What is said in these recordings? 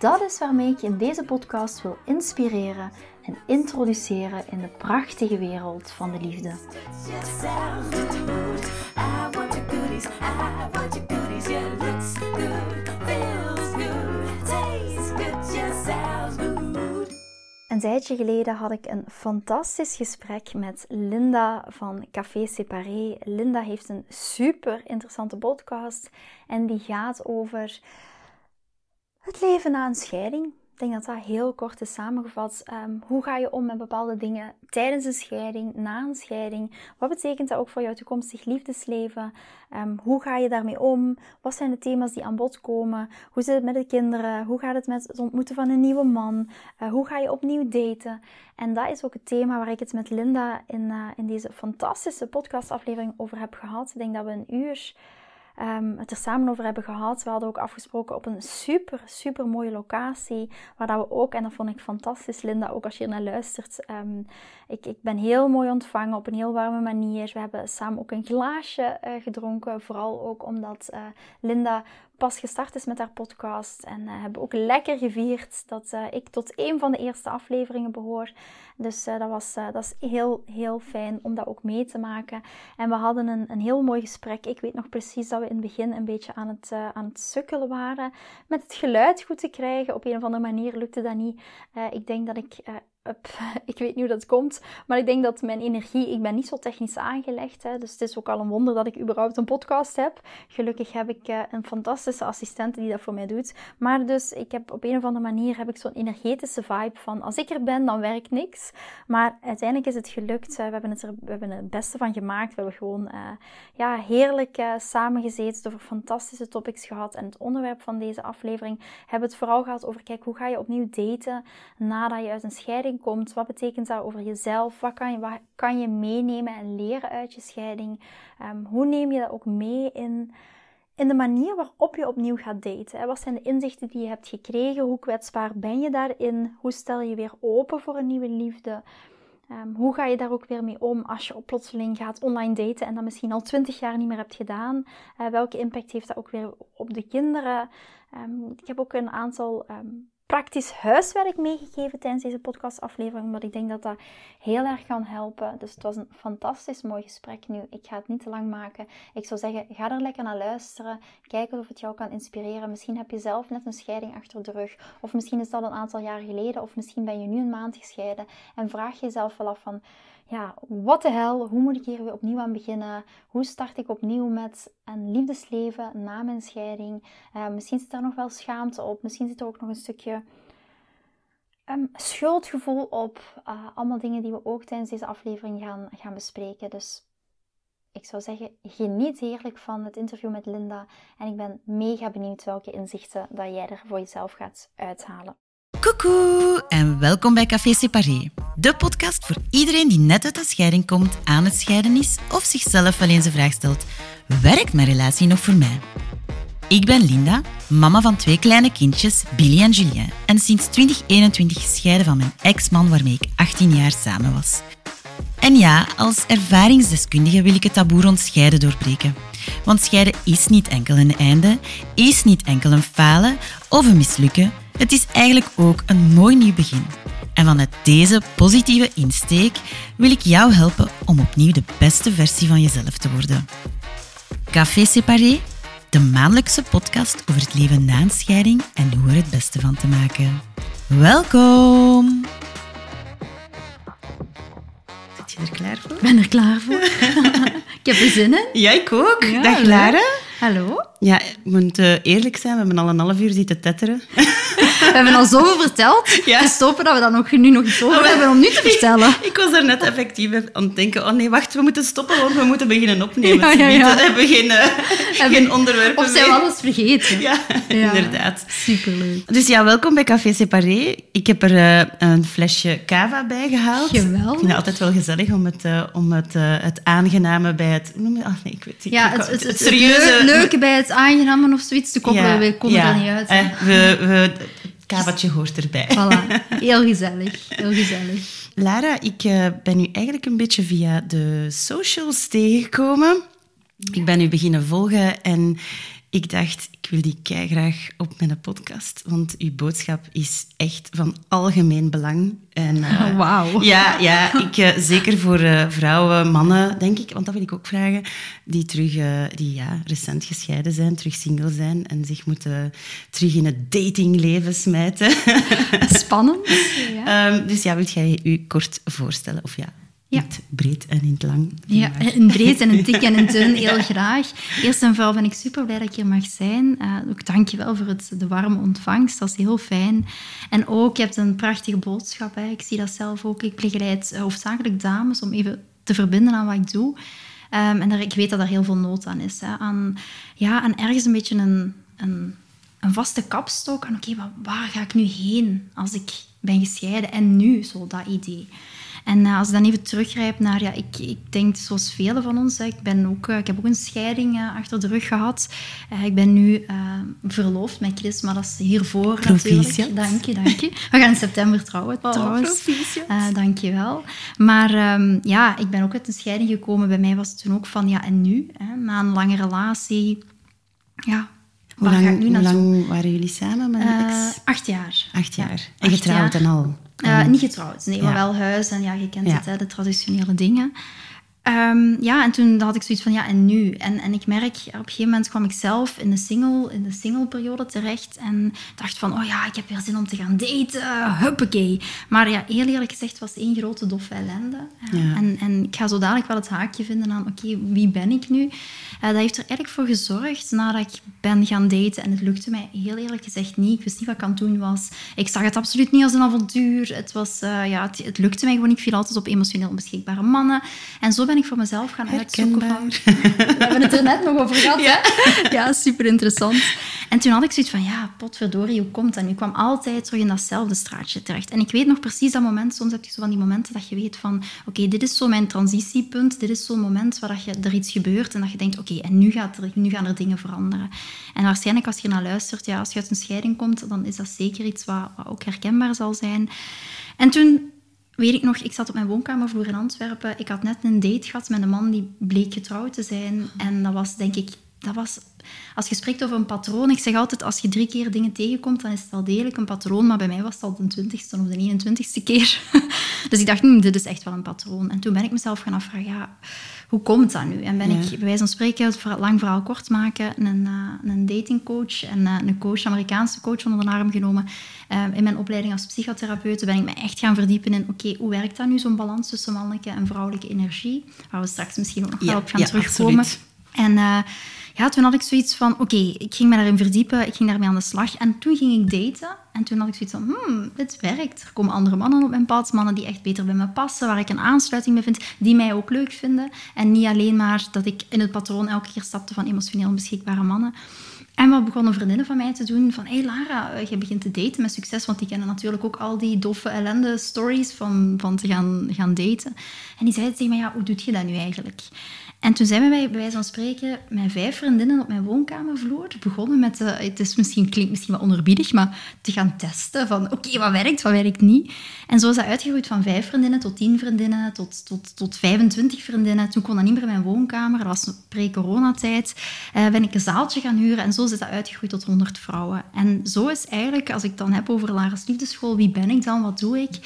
Dat is waarmee ik je in deze podcast wil inspireren en introduceren in de prachtige wereld van de liefde. Een tijdje geleden had ik een fantastisch gesprek met Linda van Café Séparé. Linda heeft een super interessante podcast en die gaat over het leven na een scheiding. Ik denk dat dat heel kort is samengevat. Ehm, hoe ga je om met bepaalde dingen tijdens een scheiding, na een scheiding? Wat betekent dat ook voor jouw toekomstig liefdesleven? Um, hoe ga je daarmee om? Wat zijn de thema's die aan bod komen? Hoe zit het met de kinderen? Hoe gaat het met het ontmoeten van een nieuwe man? Uh, hoe ga je opnieuw daten? En dat is ook het thema waar ik het met Linda in, uh, in deze fantastische podcastaflevering over heb gehad. Ik denk dat we een uur um, het er samen over hebben gehad. We hadden ook afgesproken op een super, super mooie locatie. Waar dat we ook, en dat vond ik fantastisch, Linda, ook als je naar luistert. Um, ik, ik ben heel mooi ontvangen op een heel warme manier. We hebben samen ook een glaasje uh, gedronken. Vooral ook omdat uh, Linda pas gestart is met haar podcast. En uh, hebben ook lekker gevierd dat uh, ik tot een van de eerste afleveringen behoor. Dus uh, dat was dat is heel, heel fijn om dat ook mee te maken. En we hadden een, een heel mooi gesprek. Ik weet nog precies dat we in het begin een beetje aan het, aan het sukkelen waren. Met het geluid goed te krijgen. Op een of andere manier lukte dat niet. ik denk dat ik ik weet niet hoe dat komt, maar ik denk dat mijn energie, ik ben niet zo technisch aangelegd, hè, dus het is ook al een wonder dat ik überhaupt een podcast heb. Gelukkig heb ik uh, een fantastische assistent die dat voor mij doet, maar dus ik heb op een of andere manier heb ik zo'n energetische vibe van als ik er ben, dan werkt niks. Maar uiteindelijk is het gelukt, we, hebben het er, we hebben het beste van gemaakt, we hebben gewoon uh, ja, heerlijk samengezeten, over fantastische topics gehad en het onderwerp van deze aflevering hebben het vooral gehad over, kijk, hoe ga je opnieuw daten nadat je uit een scheiding komt. Wat betekent dat over jezelf? Wat kan je, wat kan je meenemen en leren uit je scheiding? Um, hoe neem je dat ook mee in, in de manier waarop je opnieuw gaat daten? Wat zijn de inzichten die je hebt gekregen? Hoe kwetsbaar ben je daarin? Hoe stel je weer open voor een nieuwe liefde? Um, hoe ga je daar ook weer mee om als je op plotseling gaat online daten en dat misschien al twintig jaar niet meer hebt gedaan? Uh, welke impact heeft dat ook weer op de kinderen? Um, ik heb ook een aantal praktisch huiswerk meegegeven tijdens deze podcastaflevering, omdat ik denk dat dat heel erg kan helpen. Dus het was een fantastisch mooi gesprek nu. Ik ga het niet te lang maken. Ik zou zeggen, ga er lekker naar luisteren. Kijk of het jou kan inspireren. Misschien heb je zelf net een scheiding achter de rug. Of misschien is dat een aantal jaar geleden. Of misschien ben je nu een maand gescheiden. En vraag jezelf wel af van, ja, wat de hel, hoe moet ik hier weer opnieuw aan beginnen? Hoe start ik opnieuw met een liefdesleven na mijn scheiding? Uh, misschien zit daar nog wel schaamte op, misschien zit er ook nog een stukje um, schuldgevoel op. Uh, allemaal dingen die we ook tijdens deze aflevering gaan, gaan bespreken. Dus ik zou zeggen, geniet heerlijk van het interview met Linda. En ik ben mega benieuwd welke inzichten dat jij er voor jezelf gaat uithalen. Koekoe en welkom bij Café Separé. De podcast voor iedereen die net uit de scheiding komt, aan het scheiden is of zichzelf wel eens de vraag stelt: werkt mijn relatie nog voor mij? Ik ben Linda, mama van twee kleine kindjes, Billy en Julien, en sinds 2021 gescheiden van mijn ex-man waarmee ik 18 jaar samen was. En ja, als ervaringsdeskundige wil ik het taboe rond scheiden doorbreken. Want scheiden is niet enkel een einde, is niet enkel een falen of een mislukken, het is eigenlijk ook een mooi nieuw begin. En vanuit deze positieve insteek wil ik jou helpen om opnieuw de beste versie van jezelf te worden. Café Séparé, de maandelijkse podcast over het leven na een scheiding en hoe er het beste van te maken. Welkom! Zit je er klaar voor? Ik ben er klaar voor. ik heb er zin in. Ja, ik ook. Ja, Dag Lara. Hallo. Ja, ik moet uh, eerlijk zijn, we hebben al een half uur zitten tetteren. We hebben al zoveel verteld. Ja. Te stoppen dat we dan nog, nu nog iets over hebben om nu te vertellen. Ik was er net effectief aan het denken, oh nee, wacht, we moeten stoppen, want we moeten beginnen opnemen. Ja, ja, ja. We hebben geen, uh, geen onderwerpen Of zijn we alles vergeten. Ja, inderdaad. Superleuk. Dus ja, welkom bij Café Separé. Ik heb er uh, een flesje cava bij gehaald. Geweldig. Ik vind het altijd wel gezellig om het, om het, het aangename bij het... Noem je, oh nee, ik weet het Ja, het, het, het, serieuze... leuke bij het aangename of zoiets te koppelen, we komen er niet uit. Eh, we, we, kavatje hoort erbij. Voilà, heel gezellig. Heel gezellig. Lara, ik uh, ben u eigenlijk een beetje via de socials tegengekomen. Ik ben u beginnen volgen en ik dacht, ik wil die graag op mijn podcast, want uw boodschap is echt van algemeen belang. En, uh, Wauw. Ja, ja ik, uh, zeker voor uh, vrouwen, mannen, denk ik, want dat wil ik ook vragen, die, terug, die ja, recent gescheiden zijn, terug single zijn en zich moeten terug in het datingleven smijten. Spannend. Ja. Um, dus ja, wil jij je kort voorstellen? Of ja, ja. het breed en in het lang. Ja, in breed en in dik en in dun, heel graag. Eerst en vooral ben ik super blij dat ik hier mag zijn. Uh, ook dank je wel voor het, de warme ontvangst, dat is heel fijn. En ook, je hebt een prachtige boodschap. Hè. Ik zie dat zelf ook. Ik begeleid uh, hoofdzakelijk dames om even te verbinden aan wat ik doe. Um, en daar, ik weet dat er heel veel nood aan is. Hè. Aan, ja, aan ergens een beetje een, een, een vaste kapstok. Oké, waar ga ik nu heen als ik ben gescheiden? En nu, zo dat idee. En uh, als ik dan even teruggrijp naar, ja, ik, ik denk zoals velen van ons, hè, ik, ben ook, uh, ik heb ook een scheiding uh, achter de rug gehad. ik ben nu verloofd met Chris, maar dat is hiervoor proficiat. natuurlijk. Dank je, dank je. We gaan in september trouwen, oh, trouwens. dank je wel. Maar um, ja, ik ben ook uit een scheiding gekomen. Bij mij was het toen ook van, ja, en nu? Hè, na een lange relatie, ja, hoe lang, hoe lang waren jullie samen met ex? acht jaar. Acht jaar. en getrouwd en al? Uh, niet getrouwd, nee, maar wel huis en ja, je kent het, hè, de traditionele dingen. Um, ja, en toen had ik zoiets van, ja, en nu? En, en ik merk, op een gegeven moment kwam ik zelf in de, single, in de single-periode terecht en dacht van, oh ja, ik heb weer zin om te gaan daten, huppakee. Maar ja, heel eerlijk gezegd was één grote doffe ellende. Ja. En, en ik ga zo dadelijk wel het haakje vinden aan, oké, wie ben ik nu? Uh, dat heeft er eigenlijk voor gezorgd, nadat ik ben gaan daten, en het lukte mij heel eerlijk gezegd niet, ik wist niet wat ik aan het doen was. Ik zag het absoluut niet als een avontuur. Het, was, uh, ja, het, het, lukte mij gewoon, ik viel altijd op emotioneel onbeschikbare mannen. En zo ben ik voor mezelf gaan uitzoeken. Van, we hebben het er net nog over gehad. Ja, ja super interessant. En toen had ik zoiets van, ja, potverdorie, hoe komt dat nu? Ik kwam altijd terug in datzelfde straatje terecht. En ik weet nog precies dat moment, soms heb je zo van die momenten dat je weet van, oké, dit is zo mijn transitiepunt, dit is zo'n moment waar dat je, er iets gebeurt en dat je denkt, oké, en nu, gaat er, nu gaan er dingen veranderen. En waarschijnlijk als je naar luistert, ja, als je uit een scheiding komt, dan is dat zeker iets wat, wat ook herkenbaar zal zijn. En toen weet ik nog, ik zat op mijn woonkamervloer in Antwerpen. Ik had net een date gehad met een man die bleek getrouwd te zijn. En dat was, denk ik, dat was... Als je spreekt over een patroon, ik zeg altijd, als je drie keer dingen tegenkomt, dan is het wel degelijk een patroon. Maar bij mij was het al de twintigste of de 21ste keer. dus ik dacht, hm, dit is echt wel een patroon. En toen ben ik mezelf gaan afvragen, ja hoe komt dat nu? En ben ik, bij wijze van spreken, het lang verhaal kort maken, een, uh, een datingcoach en uh, een coach, Amerikaanse coach onder de arm genomen. Uh, in mijn opleiding als psychotherapeut ben ik me echt gaan verdiepen in, oké, hoe werkt dat nu, zo'n balans tussen mannelijke en vrouwelijke energie? Waar we straks misschien ook nog wel op gaan terugkomen. Absoluut. En toen had ik zoiets van, oké, ik ging me daarin verdiepen, ik ging daarmee aan de slag. En toen ging ik daten. En toen had ik zoiets van, hmm, dit werkt. Er komen andere mannen op mijn pad, mannen die echt beter bij me passen, waar ik een aansluiting mee vind, die mij ook leuk vinden. En niet alleen maar dat ik in het patroon elke keer stapte van emotioneel beschikbare mannen. En wat begonnen vriendinnen van mij te doen van, hé hey Lara, je begint te daten met succes, want die kennen natuurlijk ook al die doffe ellende stories van, van te gaan, gaan daten. En die zeiden tegen mij, ja, hoe doe je dat nu eigenlijk? En toen zijn we bij wijze van spreken met vijf vriendinnen op mijn woonkamervloer begonnen met, uh, het is misschien, klinkt misschien wat onderbiedig, maar te gaan testen van oké, wat werkt, wat werkt niet. En zo is dat uitgegroeid van vijf vriendinnen tot tien vriendinnen, tot, tot, tot 25 vriendinnen. Toen kon dat niet meer in mijn woonkamer, dat was pre-coronatijd. Uh, ben ik een zaaltje gaan huren en zo is dat uitgegroeid tot 100 vrouwen. En zo is eigenlijk, als ik dan heb over Lara's Liefdeschool, wie ben ik dan, wat doe ik?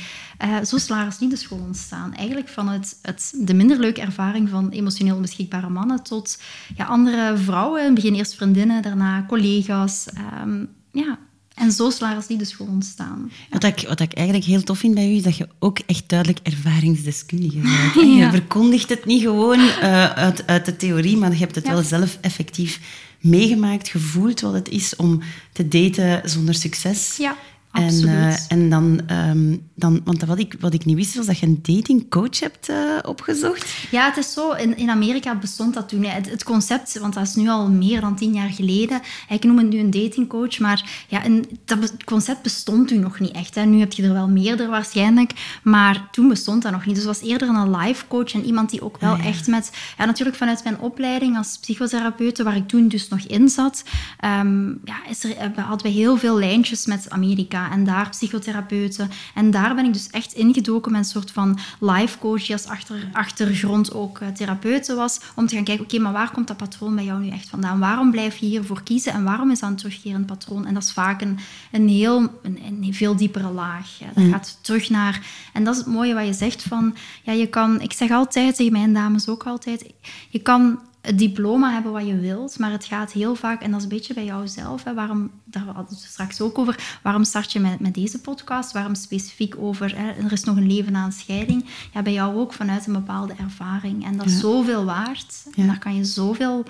Uh, zo is Lara's Liefdeschool ontstaan. Eigenlijk van het, het, de minder leuke ervaring van emotioneel beschikbare mannen tot ja, andere vrouwen. In het begin eerst vriendinnen, daarna collega's. Um, ja, En zo is Lara's dus gewoon ontstaan. Wat, ik, wat ik eigenlijk heel tof vind bij u, is dat je ook echt duidelijk ervaringsdeskundige bent. Je verkondigt het niet gewoon uh, uit, uit de theorie, maar je hebt het wel zelf effectief meegemaakt, gevoeld wat het is om te daten zonder succes. Ja. En, uh, en dan, um, dan, want wat ik, wat ik niet wist, was dat je een datingcoach hebt uh, opgezocht. Ja, het is zo. In, in Amerika bestond dat toen. Het, het, concept, want dat is nu al meer dan tien jaar geleden. Ik noem het nu een datingcoach, maar ja, een, dat concept bestond toen nog niet echt. Hè. Nu heb je er wel meerdere waarschijnlijk, maar toen bestond dat nog niet. Dus het was eerder een life coach en iemand die ook wel ah, echt met... Ja, natuurlijk vanuit mijn opleiding als psychotherapeute, waar ik toen dus nog in zat, um, ja, is er, hadden we heel veel lijntjes met Amerika en daar psychotherapeuten. En daar ben ik dus echt ingedoken met een soort van life coach die als achter, achtergrond ook uh, therapeute was, om te gaan kijken, oké, maar waar komt dat patroon bij jou nu echt vandaan? Waarom blijf je hiervoor kiezen en waarom is dat een terugkerend patroon? En dat is vaak een, een, heel, een, een veel diepere laag. Dat mm. gaat terug naar... En dat is het mooie wat je zegt van, ja, je kan... Ik zeg altijd tegen mijn dames ook altijd, je kan het diploma hebben wat je wilt, maar het gaat heel vaak, en dat is een beetje bij jou zelf, hè, waarom, daar hadden we het straks ook over, waarom start je met, met deze podcast, waarom specifiek over, hè, er is nog een leven na een scheiding, ja, bij jou ook vanuit een bepaalde ervaring. En dat is zoveel waard, en daar kan je zoveel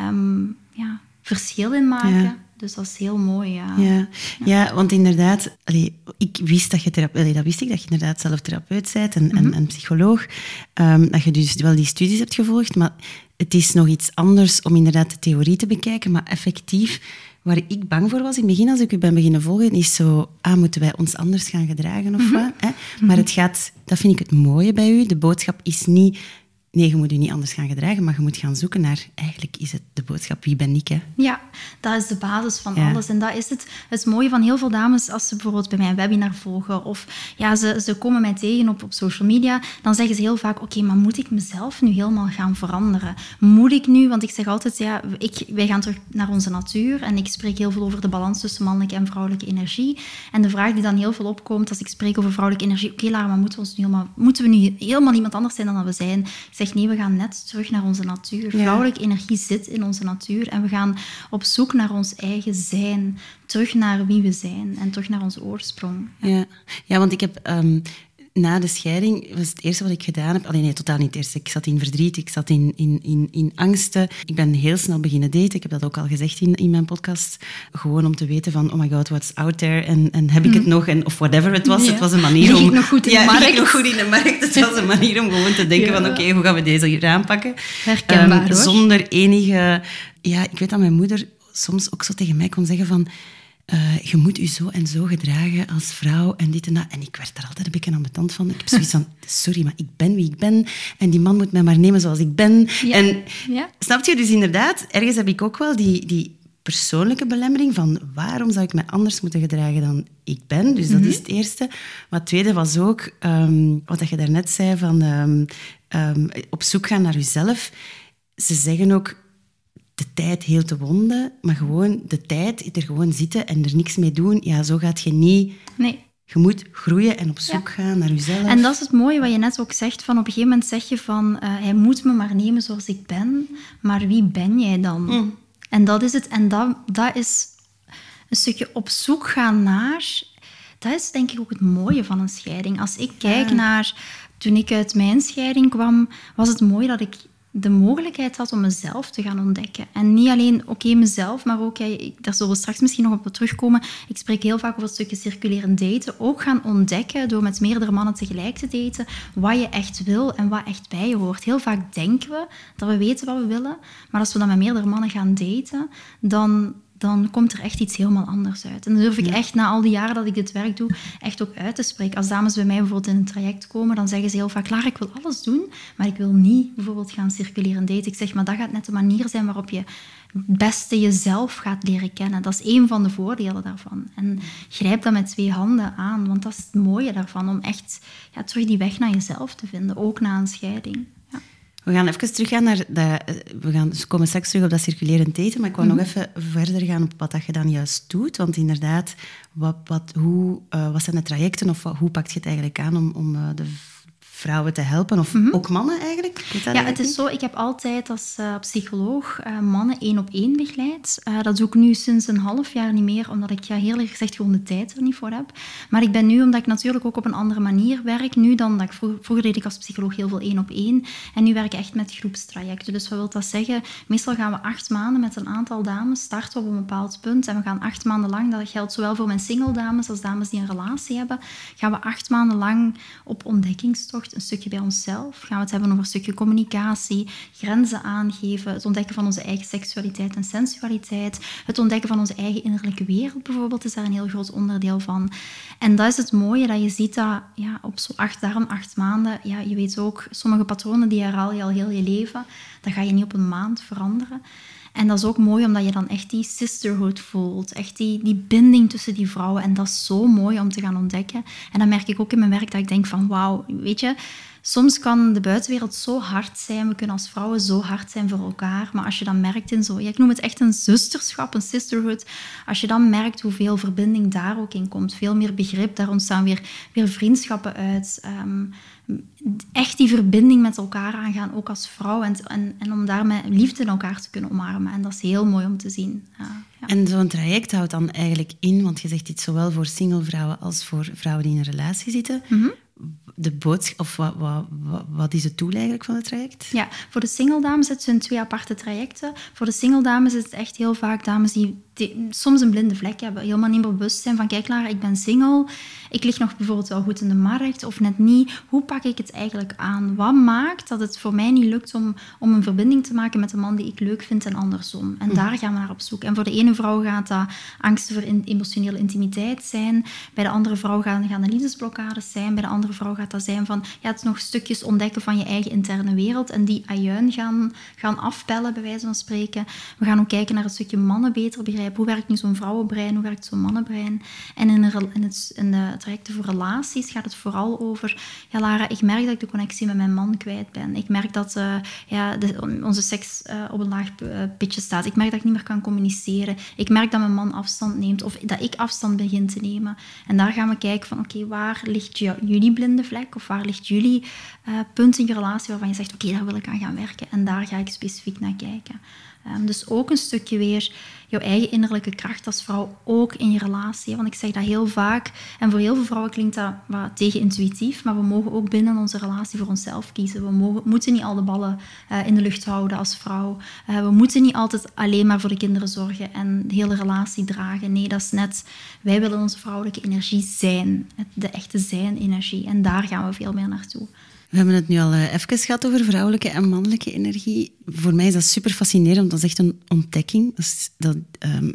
um, ja, verschil in maken. Dus dat is heel mooi, ja. Ja, ja. want inderdaad, allee, ik wist dat je therapeut... dat wist ik, dat je inderdaad zelf therapeut bent en, en, en, psycholoog. Um, dat je dus wel die studies hebt gevolgd, maar het is nog iets anders om inderdaad de theorie te bekijken, maar effectief, waar ik bang voor was in het begin, als ik u ben beginnen volgen, is zo, ah, moeten wij ons anders gaan gedragen of mm wat? Hè? Maar het gaat, dat vind ik het mooie bij u, de boodschap is niet Nee, je moet je niet anders gaan gedragen, maar je moet gaan zoeken naar... Eigenlijk is het de boodschap, wie ben ik, hè? Ja, dat is de basis van alles. En dat is het, het mooie van heel veel dames, als ze bijvoorbeeld bij mijn webinar volgen of ja, ze, ze komen mij tegen op, op social media, dan zeggen ze heel vaak, oké, maar moet ik mezelf nu helemaal gaan veranderen? Moet ik nu, want ik zeg altijd, ja, ik, wij gaan terug naar onze natuur en ik spreek heel veel over de balans tussen mannelijke en vrouwelijke energie. En de vraag die dan heel veel opkomt als ik spreek over vrouwelijke energie, oké, Lara, maar moeten we, ons nu helemaal, moeten we nu helemaal iemand anders zijn dan dat we zijn? Zeg nee, we gaan net terug naar onze natuur. Vrouwelijke energie zit in onze natuur en we gaan op zoek naar ons eigen zijn, terug naar wie we zijn en terug naar onze oorsprong. Ja, ja, want ik heb ehm, na de scheiding was het eerste wat ik gedaan heb. Alleen nee, totaal niet het eerste. Ik zat in verdriet, ik zat in, in, in, in angsten. Ik ben heel snel beginnen daten. Ik heb dat ook al gezegd in, in mijn podcast. Gewoon om te weten van, oh my god, what's out there? En, en heb ik het mhm. nog? En, of whatever het was. Het was een manier om... nog goed in de markt. nog goed in de markt. Het was een manier om gewoon te denken van, oké, hoe gaan we deze hier aanpakken? Herkenbaar, um, Zonder enige... Ja, ik weet dat mijn moeder soms ook zo tegen mij kon zeggen van uh, je moet je zo en zo gedragen als vrouw en dit en dat. En ik werd daar altijd een beetje aan tand van. Ik heb zoiets van, sorry, maar ik ben wie ik ben. En die man moet mij maar nemen zoals ik ben. En ja. snap je? Dus inderdaad, ergens heb ik ook wel die, die persoonlijke belemmering van waarom zou ik mij anders moeten gedragen dan ik ben. Dus dat mhm. is het eerste. Maar het tweede was ook, um, wat je daarnet zei, van um, um, op zoek gaan naar jezelf. Ze zeggen ook, de tijd heel te wonden, maar gewoon de tijd, er gewoon zitten en er niks mee doen, ja, zo gaat je niet... Nee. Je moet groeien en op zoek gaan naar jezelf. En dat is het mooie wat je net ook zegt, van op een gegeven moment zeg je van, uh, hij moet me maar nemen zoals ik ben, maar wie ben jij dan? Mm. En dat is het. En dat, dat is een stukje op zoek gaan naar... Dat is denk ik ook het mooie van een scheiding. Als ik kijk naar... Toen ik uit mijn scheiding kwam, was het mooi dat ik de mogelijkheid had om mezelf te gaan ontdekken. En niet alleen, oké, mezelf, maar ook, daar zullen we straks misschien nog op terugkomen, ik spreek heel vaak over het stukje circuleren daten, ook gaan ontdekken door met meerdere mannen tegelijk te daten, wat je echt wil en wat echt bij je hoort. Heel vaak denken we dat we weten wat we willen, maar als we dan met meerdere mannen gaan daten, dan dan komt er echt iets helemaal anders uit. En dan durf ik echt, na al die jaren dat ik dit werk doe, echt ook uit te spreken. Als dames bij mij bijvoorbeeld in een traject komen, dan zeggen ze heel vaak, klaar, ik wil alles doen, maar ik wil niet bijvoorbeeld gaan circuleren daten. Ik zeg, maar dat gaat net de manier zijn waarop je het beste jezelf gaat leren kennen. Dat is één van de voordelen daarvan. En grijp dat met twee handen aan, want dat is het mooie daarvan, om echt ja, terug die weg naar jezelf te vinden, ook na een scheiding. We gaan even teruggaan naar... Dat, we gaan dus komen straks terug op dat circulerend eten, maar ik wou nog mhm. even verder gaan op wat dat je dan juist doet. Want inderdaad, wat, wat, hoe, uh, wat zijn de trajecten of wat, hoe pak je het eigenlijk aan om, om uh, de vrouwen te helpen, of mhm. ook mannen eigenlijk? ja, het is zo. Ik heb altijd als uh, psycholoog uh, mannen één op één begeleid. Uh, dat doe ik nu sinds een half jaar niet meer, omdat ik ja, heel erg gezegd gewoon de tijd er niet voor heb. Maar ik ben nu, omdat ik natuurlijk ook op een andere manier werk, nu dan dat ik vroeger, vroeger deed ik als psycholoog heel veel één op één. En nu werk ik echt met groepstrajecten. Dus wat wil dat zeggen? Meestal gaan we acht maanden met een aantal dames, starten op een bepaald punt. En we gaan acht maanden lang, dat geldt zowel voor mijn single dames als dames die een relatie hebben, gaan we acht maanden lang op ontdekkingstocht, een stukje bij onszelf. Gaan we het hebben over een stukje communicatie, grenzen aangeven, het ontdekken van onze eigen seksualiteit en sensualiteit, het ontdekken van onze eigen innerlijke wereld bijvoorbeeld is daar een heel groot onderdeel van. En dat is het mooie, dat je ziet dat ja, op zo acht, daarom acht maanden, ja, je weet ook, sommige patronen die herhaal je al heel je leven, dat ga je niet op een maand veranderen. En dat is ook mooi omdat je dan echt die sisterhood voelt. Echt die, die binding tussen die vrouwen. En dat is zo mooi om te gaan ontdekken. En dan merk ik ook in mijn werk dat ik denk van wauw, weet je... Soms kan de buitenwereld zo hard zijn. We kunnen als vrouwen zo hard zijn voor elkaar. Maar als je dan merkt in zo... Ja, ik noem het echt een zusterschap, een sisterhood. Als je dan merkt hoeveel verbinding daar ook in komt. Veel meer begrip. Daar ontstaan weer, weer vriendschappen uit. Um, echt die verbinding met elkaar aangaan, ook als vrouw. En, en, en om daarmee liefde in elkaar te kunnen omarmen. En dat is heel mooi om te zien. Ja, ja. En zo'n traject houdt dan eigenlijk in, want je zegt dit zowel voor single vrouwen als voor vrouwen die in een relatie zitten. Mhm. De boodschap, of wat, wat, wat, is het doel eigenlijk van het traject? Ja, voor de single dames het zijn twee aparte trajecten. Voor de single dames is het echt heel vaak dames die soms een blinde vlek hebben. Helemaal niet meer bewust zijn van, kijk Lara, ik ben single. Ik lig nog bijvoorbeeld wel goed in de markt of net niet. Hoe pak ik het eigenlijk aan? Wat maakt dat het voor mij niet lukt om, om een verbinding te maken met een man die ik leuk vind en andersom? En hm. daar gaan we naar op zoek. En voor de ene vrouw gaat dat angsten voor emotionele intimiteit zijn. Bij de andere vrouw gaan, gaan de liefdesblokkades zijn. Bij de andere vrouw gaat dat zijn van, ja, het nog stukjes ontdekken van je eigen interne wereld. En die ajuin gaan, gaan afpellen, bij wijze van spreken. We gaan ook kijken naar het stukje mannen beter begrijpen hoe werkt nu zo'n vrouwenbrein, hoe werkt zo'n mannenbrein. En in, in, het, in de trajecten voor relaties gaat het vooral over, ja Lara, ik merk dat ik de connectie met mijn man kwijt ben. Ik merk dat uh, ja, de, onze seks uh, op een laag uh, pitje staat. Ik merk dat ik niet meer kan communiceren. Ik merk dat mijn man afstand neemt of dat ik afstand begin te nemen. En daar gaan we kijken van, oké, waar ligt jullie blinde vlek of waar ligt jullie punt in je relatie waarvan je zegt, oké, daar wil ik aan gaan werken. En daar ga ik specifiek naar kijken. Um, dus ook een stukje weer jouw eigen innerlijke kracht als vrouw ook in je relatie. Want ik zeg dat heel vaak, en voor heel veel vrouwen klinkt dat wat tegen-intuïtief, maar we mogen ook binnen onze relatie voor onszelf kiezen. We mogen, moeten niet al de ballen uh, in de lucht houden als vrouw. Uh, we moeten niet altijd alleen maar voor de kinderen zorgen en de hele relatie dragen. Nee, dat is net, wij willen onze vrouwelijke energie zijn, de echte zijn-energie. En daar gaan we veel meer naartoe. We hebben het nu al eh, even gehad over vrouwelijke en mannelijke energie. Voor mij is dat super fascinerend, dat is echt een ontdekking. Dat is, dat, um,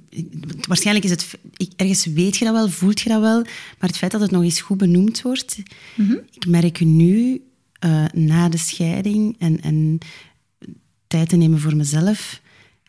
waarschijnlijk is het... Ergens weet je dat wel, voelt je dat wel, maar het feit dat het nog eens goed benoemd wordt... Mhm. Ik merk nu, uh, na de scheiding en, en tijd te nemen voor mezelf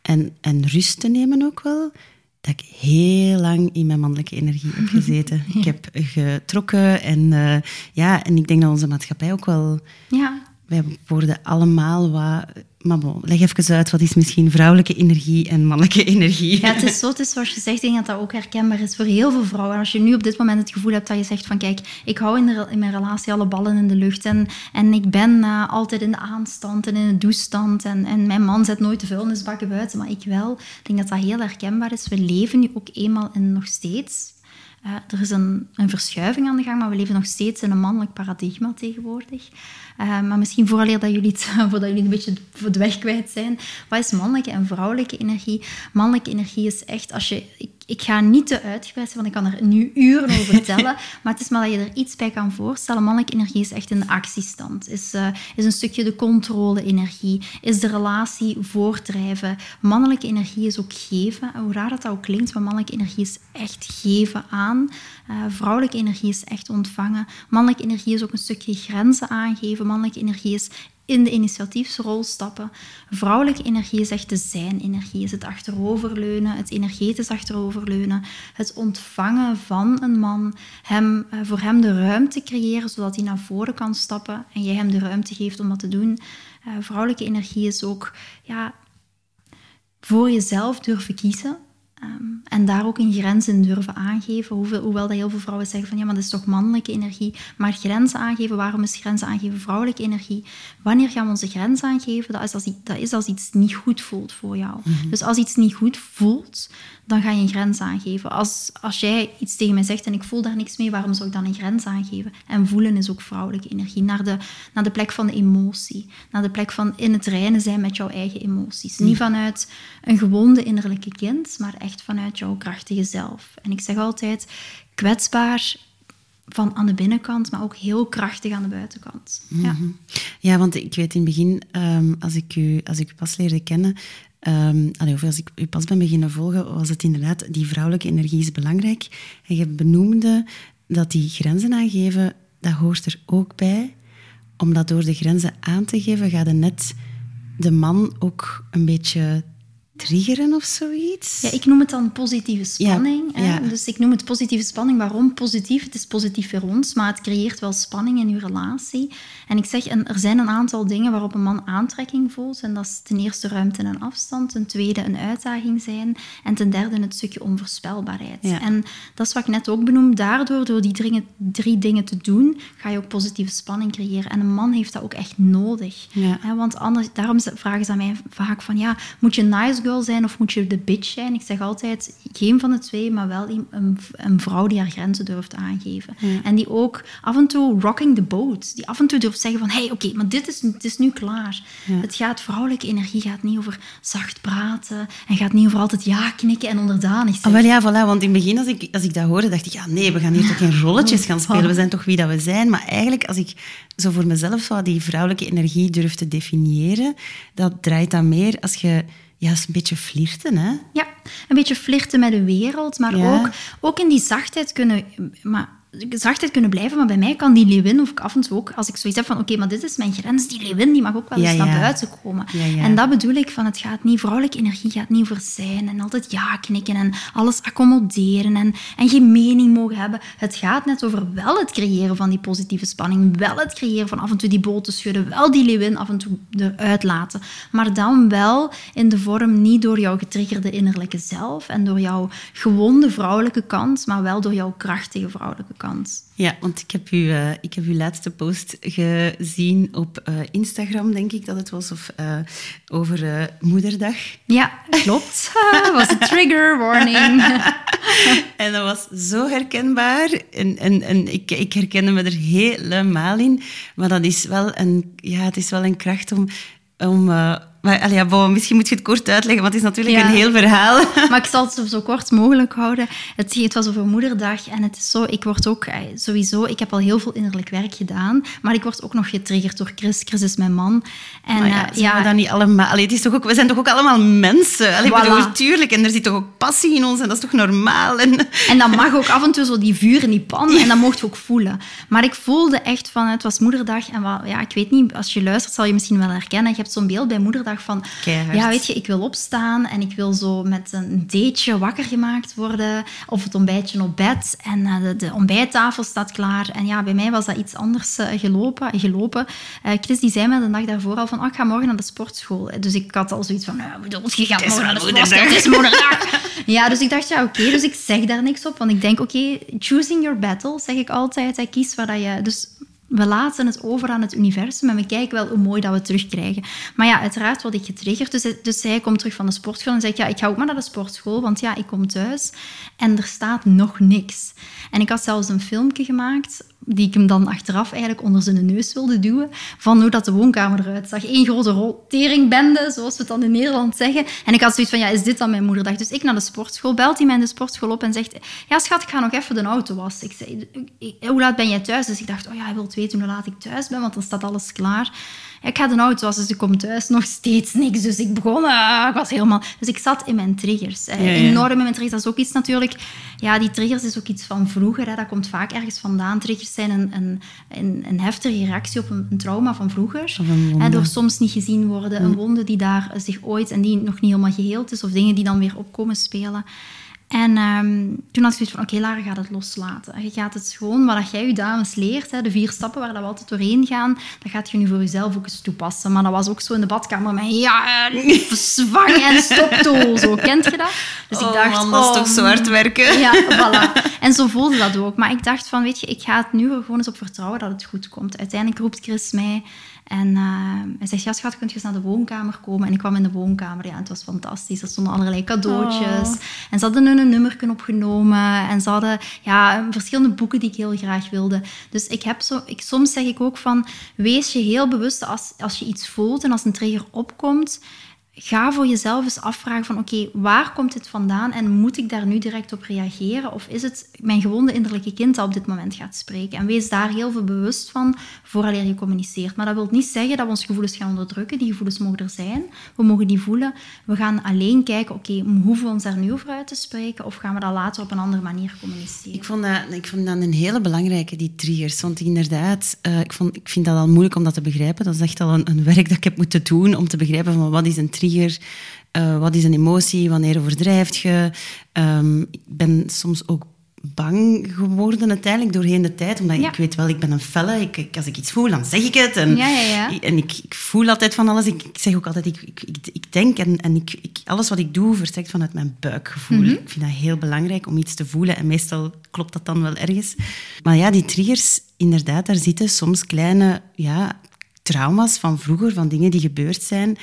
en, en rust te nemen ook wel dat ik heel lang in mijn mannelijke energie heb gezeten. Ik heb getrokken en, uh, ja, en ik denk dat onze maatschappij ook wel... Ja. Wij worden allemaal wat maar bon, leg even uit, wat is misschien vrouwelijke energie en mannelijke energie? Ja, het is zo, het is zoals je zegt, ik denk dat dat ook herkenbaar is voor heel veel vrouwen. En als je nu op dit moment het gevoel hebt dat je zegt van kijk, ik hou in, mijn relatie alle ballen in de lucht en, en ik ben uh, altijd in de aanstand en in de douchestand en, en mijn man zet nooit de vuilnisbakken buiten, maar ik wel. Ik denk dat dat heel herkenbaar is. We leven nu ook eenmaal in nog steeds uh, er is een, een, verschuiving aan de gang, maar we leven nog steeds in een mannelijk paradigma tegenwoordig. Uh, maar misschien vooraleer dat jullie, het, jullie een beetje de weg kwijt zijn, wat is mannelijke en vrouwelijke energie? Mannelijke energie is echt, als je, ga niet te uitgebreid zijn, want ik kan er nu uren over vertellen. maar het is maar dat je er iets bij kan voorstellen. Mannelijke energie is echt in de actiestand. Is, uh, is een stukje de controle-energie. Is de relatie voortdrijven. Mannelijke energie is ook geven. Hoe raar dat ook klinkt, maar mannelijke energie is echt geven aan. Uh, vrouwelijke energie is echt ontvangen. Mannelijke energie is ook een stukje grenzen aangeven. Mannelijke energie is in de initiatiefsrol stappen. Vrouwelijke energie is echt de zijn-energie, is het achteroverleunen, het energetisch achteroverleunen, het ontvangen van een man, hem, eh, voor hem de ruimte creëren zodat hij naar voren kan stappen en jij hem de ruimte geeft om dat te doen. Uh, vrouwelijke energie is ook ja, voor jezelf durven kiezen. Um, En daar ook een grens in durven aangeven. Hoewel, hoewel dat heel veel vrouwen zeggen van ja, maar dat is toch mannelijke energie. Maar grenzen aangeven, waarom is grenzen aangeven vrouwelijke energie? Wanneer gaan we onze grens aangeven? Dat is als, dat is als iets niet goed voelt voor jou. Mhm. Dus als iets niet goed voelt, dan ga je een grens aangeven. Als, als jij iets tegen mij zegt en ik voel daar niks mee, waarom zou ik dan een grens aangeven? En voelen is ook vrouwelijke energie. Naar de, naar de plek van de emotie. Naar de plek van in het reinen zijn met jouw eigen emoties. Niet vanuit een gewonde innerlijke kind, maar echt vanuit jouw krachtige zelf. En ik zeg altijd, kwetsbaar van aan de binnenkant, maar ook heel krachtig aan de buitenkant. Ja. Ja, want ik weet in het begin, ehm, als, ik u, als ik u pas leerde kennen, ehm, of als ik u pas ben beginnen volgen, was het inderdaad, die vrouwelijke energie is belangrijk. En je benoemde dat die grenzen aangeven, dat hoort er ook bij. Omdat door de grenzen aan te geven, gaat je net de man ook een beetje triggeren of zoiets. Ja, ik noem het dan positieve spanning. Ja, hè. ja. Dus ik noem het positieve spanning. Waarom positief? Het is positief voor ons, maar het creëert wel spanning in uw relatie. En ik zeg, er zijn een aantal dingen waarop een man aantrekking voelt. En dat is ten eerste ruimte en afstand. Ten tweede een uitdaging zijn. En ten derde het stukje onvoorspelbaarheid. Ja. En dat is wat ik net ook benoem. Daardoor, door die drie, drie dingen te doen, ga je ook positieve spanning creëren. En een man heeft dat ook echt nodig. Want anders, daarom vragen ze aan mij vaak van, ja, moet je nice girl zijn of moet je de bitch zijn? Ik zeg altijd, geen van de twee, maar wel een, een, vrouw die haar grenzen durft aangeven. En die ook af en toe rocking the boat. Die af en toe durft zeggen van, hé, hey, oké, maar dit is, het is nu klaar. Het gaat, vrouwelijke energie gaat niet over zacht praten en gaat niet over altijd ja knikken en onderdanig Ah, zijn. wel ja, voilà. Want in het begin, als ik, als ik dat hoorde, dacht ik, ja, nee, we gaan hier toch geen rolletjes gaan spelen. We zijn toch wie dat we zijn. Maar eigenlijk, als ik zo voor mezelf zo die vrouwelijke energie durf te definiëren, dat draait dan meer als je... Ja, is een beetje flirten, hè? Ja, een beetje flirten met de wereld, maar Ja. ook, ook in die zachtheid kunnen... Maar, zachtheid kunnen blijven, maar bij mij kan die leeuwin, of ik af en toe ook, als ik zoiets heb van, oké, maar dit is mijn grens, die leeuwin, die mag ook wel eens Ja, naar ja. buiten komen. Ja. En dat bedoel ik van, het gaat niet, vrouwelijke energie gaat niet over zijn en altijd ja knikken en alles accommoderen en, en geen mening mogen hebben. Het gaat net over wel het creëren van die positieve spanning, wel het creëren van af en toe die bol te schudden, wel die leeuwin af en toe eruit laten. Maar dan wel in de vorm niet door jouw getriggerde innerlijke zelf en door jouw gewonde vrouwelijke kant, maar wel door jouw krachtige vrouwelijke kant. Ja, want ik heb, u, eh, ik heb uw laatste post gezien op eh, Instagram, denk ik dat het was, of eh, over Moederdag. Ja, klopt. was een trigger warning. En dat was zo herkenbaar. En, en, en ik, ik herkende me er helemaal in. Maar dat is wel een, ja, het is wel een kracht om... om maar allee, bon, misschien moet je het kort uitleggen, want het is natuurlijk Ja. een heel verhaal. Maar ik zal het zo, kort mogelijk houden. Het, het was over moederdag en het is zo, ik word ook eh, sowieso, ik heb al heel veel innerlijk werk gedaan, maar ik word ook nog getriggerd door Chris. Chris is mijn man. En Maar ja, zijn we dat niet allemaal... Allee, het is toch ook, we zijn toch ook allemaal mensen? Allee, Voilà. bedoel, tuurlijk, en er zit toch ook passie in ons, en dat is toch normaal? En, En dat mag ook af en toe zo die vuur in die pan. En dat mocht je ook voelen. Maar ik voelde echt van, het was moederdag. En wat, ja, ik weet niet, als je luistert zal je misschien wel herkennen. Je hebt zo'n beeld bij moederdag van... Keihard. Ja, weet je, ik wil opstaan en ik wil zo met een dateje wakker gemaakt worden. Of het ontbijtje op bed. En eh, de, de ontbijttafel staat klaar. En ja, bij mij was dat iets anders eh, gelopen. gelopen. Eh, Chris die zei me de dag daarvoor al van, oh, ik ga morgen naar de sportschool. Dus ik had al zoiets van, nou, bedoel, je gaat morgen naar de sportschool. Het is moederdag. Ja, dus ik dacht, ja, oké. Dus ik zeg daar niks op. Want ik denk, oké, choosing your battle, zeg ik altijd. Hè, kies waar dat je... Dus we laten het over aan het universum en we kijken wel hoe mooi dat we terugkrijgen. Maar ja, uiteraard word ik getriggerd. Dus, dus zij komt terug van de sportschool en zegt, ja, ik ga ook maar naar de sportschool, want ja, ik kom thuis en er staat nog niks. En ik had zelfs een filmpje gemaakt, die ik hem dan achteraf eigenlijk onder zijn neus wilde duwen, van hoe dat de woonkamer eruit zag. Eén grote roteringbende, zoals we het dan in Nederland zeggen. En ik had zoiets van, ja, is dit dan mijn moederdag? Dus ik naar de sportschool, belt hij mij in de sportschool op en zegt, ja schat, ik ga nog even de auto wassen. Ik zei, hoe laat ben jij thuis? Dus ik dacht, oh ja, hij wil weten hoe laat ik thuis ben, want dan staat alles klaar. Ik ga de auto wassen, dus ik kom thuis, nog steeds niks. Dus ik begon, ah, ik was helemaal... Dus ik zat in mijn triggers. Ja, ja. Enorm in mijn triggers. Dat is ook iets natuurlijk... Ja, die triggers is ook iets van vroeger. Hè. Dat komt vaak ergens vandaan. Triggers zijn een, een, een, een heftige reactie op een, een trauma van vroeger. Een. Hè, door soms niet gezien worden. Een wonde die daar zich ooit... En die nog niet helemaal geheeld is. Of dingen die dan weer opkomen spelen. En ehm, toen had ik zoiets van, oké, Lara gaat het loslaten. Je gaat het gewoon, wat jij je dames leert, hè, de vier stappen waar we altijd doorheen gaan, dat gaat je nu voor jezelf ook eens toepassen. Maar dat was ook zo in de badkamer met, ja, zwang en stoptool, zo. Kent je dat? Dus ik oh, dacht, man, dat is toch zo hard werken. Ja, voilà. En zo voelde dat ook. Maar ik dacht van, weet je, ik ga het nu gewoon eens op vertrouwen dat het goed komt. Uiteindelijk roept Chris mij en uh, hij zegt, ja schat, kun je eens naar de woonkamer komen? En ik kwam in de woonkamer, ja, het was fantastisch. Er stonden allerlei cadeautjes. Oh. En ze hadden hun een nummer opgenomen. En ze hadden ja, verschillende boeken die ik heel graag wilde. Dus ik heb zo, ik, soms zeg ik ook van, wees je heel bewust als, als je iets voelt en als een trigger opkomt ga voor jezelf eens afvragen van oké, waar komt dit vandaan en moet ik daar nu direct op reageren? Of is het mijn gewonde innerlijke kind dat op dit moment gaat spreken? En wees daar heel veel bewust van vooraleer je communiceert. Maar dat wil niet zeggen dat we onze gevoelens gaan onderdrukken. Die gevoelens mogen er zijn. We mogen die voelen. We gaan alleen kijken, oké, hoeven we ons daar nu over uit te spreken? Of gaan we dat later op een andere manier communiceren? Ik vond dat, ik vond dat een hele belangrijke, die triggers. Want inderdaad, uh, ik, vond, ik vind dat al moeilijk om dat te begrijpen. Dat is echt al een, een werk dat ik heb moeten doen om te begrijpen van wat is een trigger uh, wat is een emotie? Wanneer overdrijft je? Um, ik ben soms ook bang geworden uiteindelijk doorheen de tijd. Omdat ik weet wel, ik ben een felle. Ik, als ik iets voel, dan zeg ik het. En, ja, ja, en ik, ik, voel altijd van alles. Ik, ik zeg ook altijd, ik, ik, ik denk en, en ik, alles wat ik doe verstrekt vanuit mijn buikgevoel. Mhm. Ik vind dat heel belangrijk om iets te voelen. En meestal klopt dat dan wel ergens. Maar ja, die triggers, inderdaad, daar zitten soms kleine ja, trauma's van vroeger, van dingen die gebeurd zijn.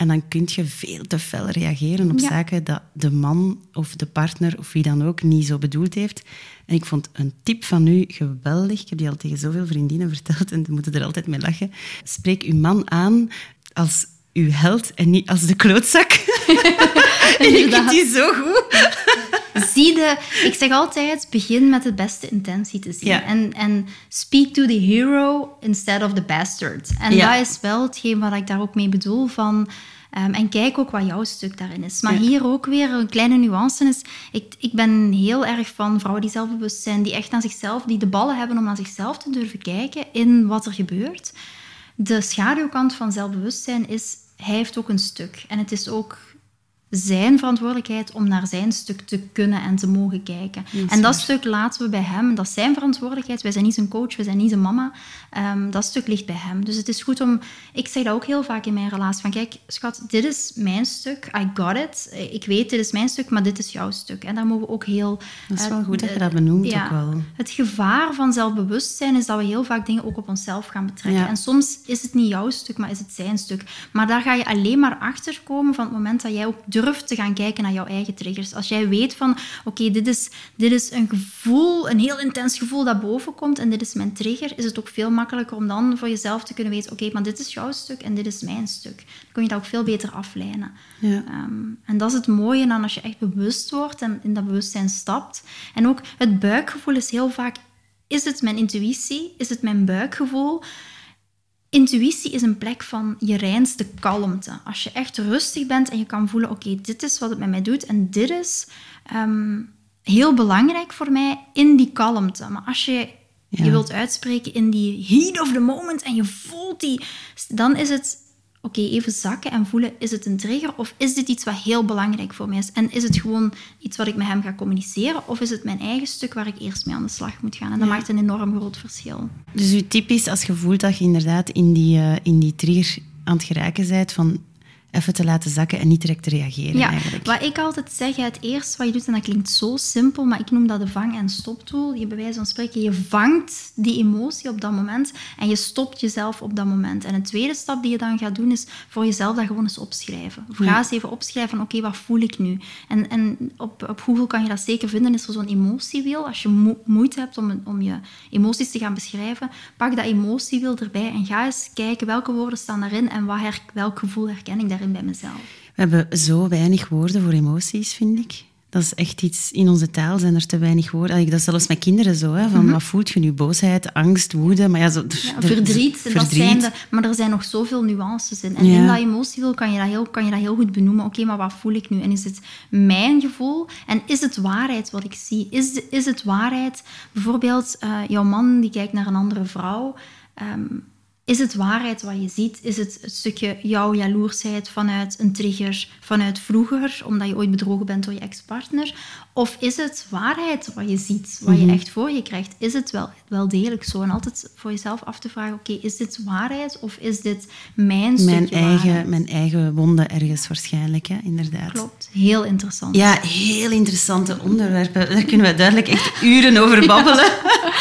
En dan kun je veel te fel reageren op zaken dat de man of de partner of wie dan ook niet zo bedoeld heeft. En ik vond een tip van u geweldig. Ik heb die al tegen zoveel vriendinnen verteld en die moeten er altijd mee lachen. Spreek uw man aan als uw held en niet als de klootzak. en ik vind die zo goed. Zie de, ik zeg altijd, begin met de beste intentie te zien. En, en speak to the hero instead of the bastard. En dat is wel hetgeen wat ik daar ook mee bedoel van... Ehm, en kijk ook wat jouw stuk daarin is. Maar hier ook weer een kleine nuance is. Ik, ik ben heel erg van vrouwen die zelfbewust zijn, die echt aan zichzelf, die de ballen hebben om aan zichzelf te durven kijken in wat er gebeurt. De schaduwkant van zelfbewustzijn is, hij heeft ook een stuk. En het is ook zijn verantwoordelijkheid om naar zijn stuk te kunnen en te mogen kijken. en dat stuk laten we bij hem. Dat is zijn verantwoordelijkheid. Wij zijn niet zijn coach, wij zijn niet zijn mama. Ehm, dat stuk ligt bij hem. Dus het is goed om... Ik zeg dat ook heel vaak in mijn relatie. Van kijk, schat, dit is mijn stuk. I got it. Ik weet, dit is mijn stuk, maar dit is jouw stuk. En daar mogen we ook heel... Dat is wel goed dat je dat benoemt ook wel. Het gevaar van zelfbewustzijn is dat we heel vaak dingen ook op onszelf gaan betrekken. En soms is het niet jouw stuk, maar is het zijn stuk. Maar daar ga je alleen maar achter komen van het moment dat jij ook durft te gaan kijken naar jouw eigen triggers. Als jij weet van, oké, dit, is, dit is een gevoel, een heel intens gevoel dat boven komt en dit is mijn trigger, is het ook veel makkelijker om dan voor jezelf te kunnen weten, oké, maar dit is jouw stuk en dit is mijn stuk. Dan kun je dat ook veel beter aflijnen. Ja. Ehm, en dat is het mooie dan als je echt bewust wordt en in dat bewustzijn stapt. En ook het buikgevoel is heel vaak, is het mijn intuïtie? Is het mijn buikgevoel? Intuïtie is een plek van je reinste kalmte. Als je echt rustig bent en je kan voelen, oké, dit is wat het met mij doet en dit is ehm, heel belangrijk voor mij in die kalmte. Maar als je je wilt uitspreken in die heat of the moment en je voelt die, dan is het oké, even zakken en voelen, is het een trigger of is dit iets wat heel belangrijk voor mij is? En is het gewoon iets wat ik met hem ga communiceren of is het mijn eigen stuk waar ik eerst mee aan de slag moet gaan? En dat maakt een enorm groot verschil. Dus uw tip is, als je voelt dat je inderdaad in die, uh, in die trigger aan het geraken bent, van even te laten zakken en niet direct te reageren. Ja, eigenlijk. wat ik altijd zeg, het eerste wat je doet, en dat klinkt zo simpel, maar ik noem dat de vang- en stoptool. Je bij wijze van spreken, je vangt die emotie op dat moment en je stopt jezelf op dat moment. En een tweede stap die je dan gaat doen, is voor jezelf dat gewoon eens opschrijven. Ga eens even opschrijven van, oké, wat voel ik nu? En, en op, op Google kan je dat zeker vinden, is er zo'n emotiewiel. Als je moeite hebt om, om je emoties te gaan beschrijven, pak dat emotiewiel erbij en ga eens kijken welke woorden staan daarin en wat welk gevoel herken ik daar bij mezelf. We hebben zo weinig woorden voor emoties, vind ik. Dat is echt iets... In onze taal zijn er te weinig woorden. Dat is zelfs met kinderen zo. Hè, van, mhm. Wat voelt je nu? Boosheid, angst, woede? Maar ja, zo, verdriet. verdriet. Dat zijn de, maar er zijn nog zoveel nuances in. En in dat emotievol kan je dat heel, kan je dat heel goed benoemen. Oké, maar wat voel ik nu? En is het mijn gevoel? En is het waarheid wat ik zie? Is, de, is het waarheid? Bijvoorbeeld, uh, jouw man die kijkt naar een andere vrouw... Um, is het waarheid wat je ziet? Is het het stukje jouw jaloersheid vanuit een trigger, vanuit vroeger, omdat je ooit bedrogen bent door je ex-partner? Of is het waarheid wat je ziet, wat je Mhm. echt voor je krijgt? Is het wel, wel degelijk zo? En altijd voor jezelf af te vragen, oké, is dit waarheid of is dit mijn Mijn eigen, waarheid? mijn eigen wonden ergens waarschijnlijk, hè, inderdaad. Klopt, heel interessant. Ja, heel interessante onderwerpen. Daar kunnen we duidelijk echt uren over babbelen.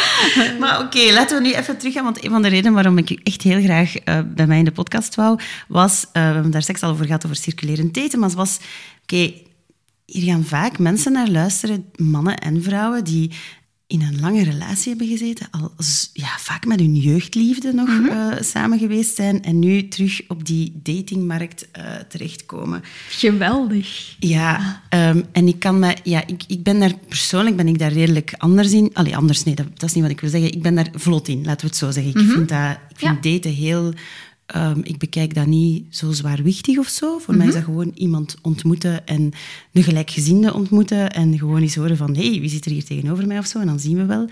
maar oké, laten we nu even teruggaan. Want een van de redenen waarom ik u echt heel graag eh, bij mij in de podcast wou, was... eh, we hebben daar straks al over gehad, over circulerend daten. Maar het was... Oké, hier gaan vaak mensen naar luisteren, mannen en vrouwen, die in een lange relatie hebben gezeten, al ja, vaak met hun jeugdliefde nog eh, samen geweest zijn en nu terug op die datingmarkt eh, terechtkomen. Geweldig. Ja, ehm, en ik kan me, ja, ik, ik ben daar persoonlijk ben ik daar redelijk anders in. Allee, anders, nee, dat, dat is niet wat ik wil zeggen. Ik ben daar vlot in, laten we het zo zeggen. Ik vind, dat, ik vind daten heel. Ehm, ik bekijk dat niet zo zwaarwichtig of zo. Voor mij is dat gewoon iemand ontmoeten en een gelijkgezinde ontmoeten. En gewoon eens horen van, hé, hey, wie zit er hier tegenover mij of zo? En dan zien we wel.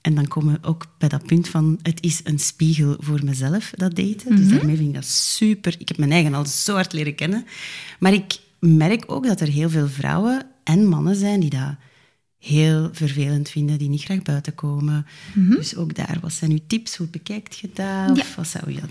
En dan komen we ook bij dat punt van, het is een spiegel voor mezelf, dat daten. Dus daarmee vind ik dat super. Ik heb mijn eigen al zo hard leren kennen. Maar ik merk ook dat er heel veel vrouwen en mannen zijn die dat heel vervelend vinden, die niet graag buiten komen. Dus ook daar, wat zijn uw tips? Hoe bekijkt je dat? Of Ja. wat zou je dat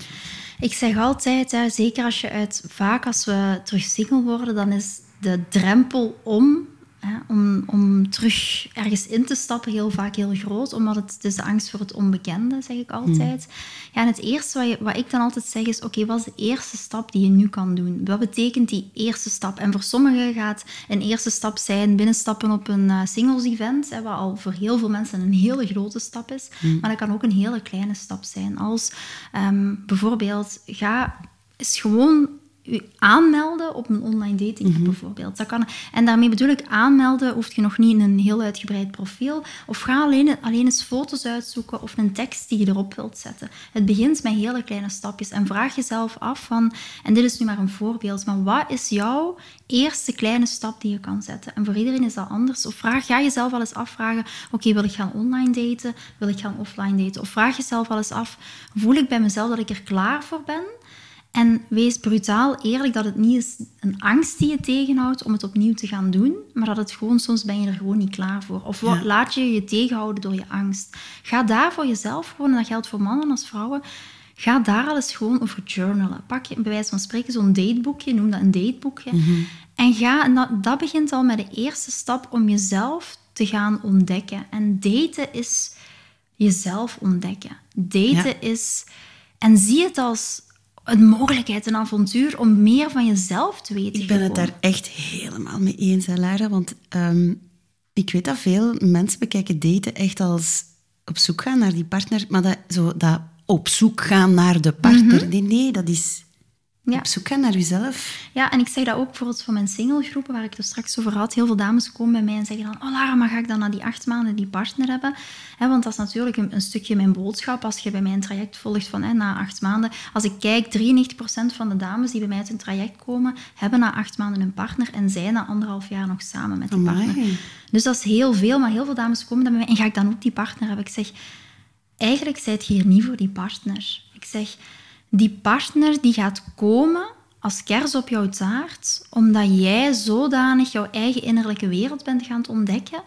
Ik zeg altijd, hè, zeker als je uit, vaak als we terug single worden, dan is de drempel om, hè, om, om terug ergens in te stappen heel vaak heel groot, omdat het, het is de angst voor het onbekende, zeg ik altijd. Ja, en het eerste wat, je, wat ik dan altijd zeg is, oké, wat is de eerste stap die je nu kan doen? Wat betekent die eerste stap? En voor sommigen gaat een eerste stap zijn binnenstappen op een eh, singles event, hè, wat al voor heel veel mensen een hele grote stap is. Maar dat kan ook een hele kleine stap zijn. Als ehm, bijvoorbeeld, ga eens gewoon u aanmelden op een online dating bijvoorbeeld. Dat kan, en daarmee bedoel ik aanmelden, hoeft je nog niet in een heel uitgebreid profiel. Of ga alleen, alleen eens foto's uitzoeken of een tekst die je erop wilt zetten. Het begint met hele kleine stapjes en vraag jezelf af van, en dit is nu maar een voorbeeld, maar wat is jouw eerste kleine stap die je kan zetten? En voor iedereen is dat anders. Of vraag, ga jezelf wel eens afvragen, oké, wil ik gaan online daten? Wil ik gaan offline daten? Of vraag jezelf wel eens af, voel ik bij mezelf dat ik er klaar voor ben? En wees brutaal eerlijk dat het niet is een angst die je tegenhoudt om het opnieuw te gaan doen, maar dat het gewoon soms ben je er gewoon niet klaar voor. Of Ja. laat je je tegenhouden door je angst. Ga daar voor jezelf gewoon, en dat geldt voor mannen als vrouwen, ga daar al eens gewoon over journalen. Pak je bij wijze van spreken zo'n dateboekje, noem dat een dateboekje. En ga, en dat, dat begint al met de eerste stap om jezelf te gaan ontdekken. En daten is jezelf ontdekken. Daten Ja. is... En zie het als een mogelijkheid, een avontuur om meer van jezelf te weten. Ik ben het daar echt helemaal mee eens, hè, Lara. Want ehm, ik weet dat veel mensen bekijken daten echt als op zoek gaan naar die partner. Maar dat, zo, dat op zoek gaan naar de partner, nee, nee, dat is Ja. op zoek gaan naar jezelf. Ja, en ik zeg dat ook bijvoorbeeld voor mijn singlegroepen, waar ik het er straks over had. Heel veel dames komen bij mij en zeggen dan, oh Lara, maar ga ik dan na die acht maanden die partner hebben? Want dat is natuurlijk een, een stukje mijn boodschap als je bij mij een traject volgt van na acht maanden. Als ik kijk, 93% van de dames die bij mij uit een traject komen, hebben na acht maanden een partner en zijn na anderhalf jaar nog samen met die Amai. partner. Dus dat is heel veel, maar heel veel dames komen dan bij mij en ga ik dan ook die partner hebben? Ik zeg, eigenlijk zijt je hier niet voor die partner. Ik zeg, die partner die gaat komen als kers op jouw taart, omdat jij zodanig jouw eigen innerlijke wereld bent gaan ontdekken.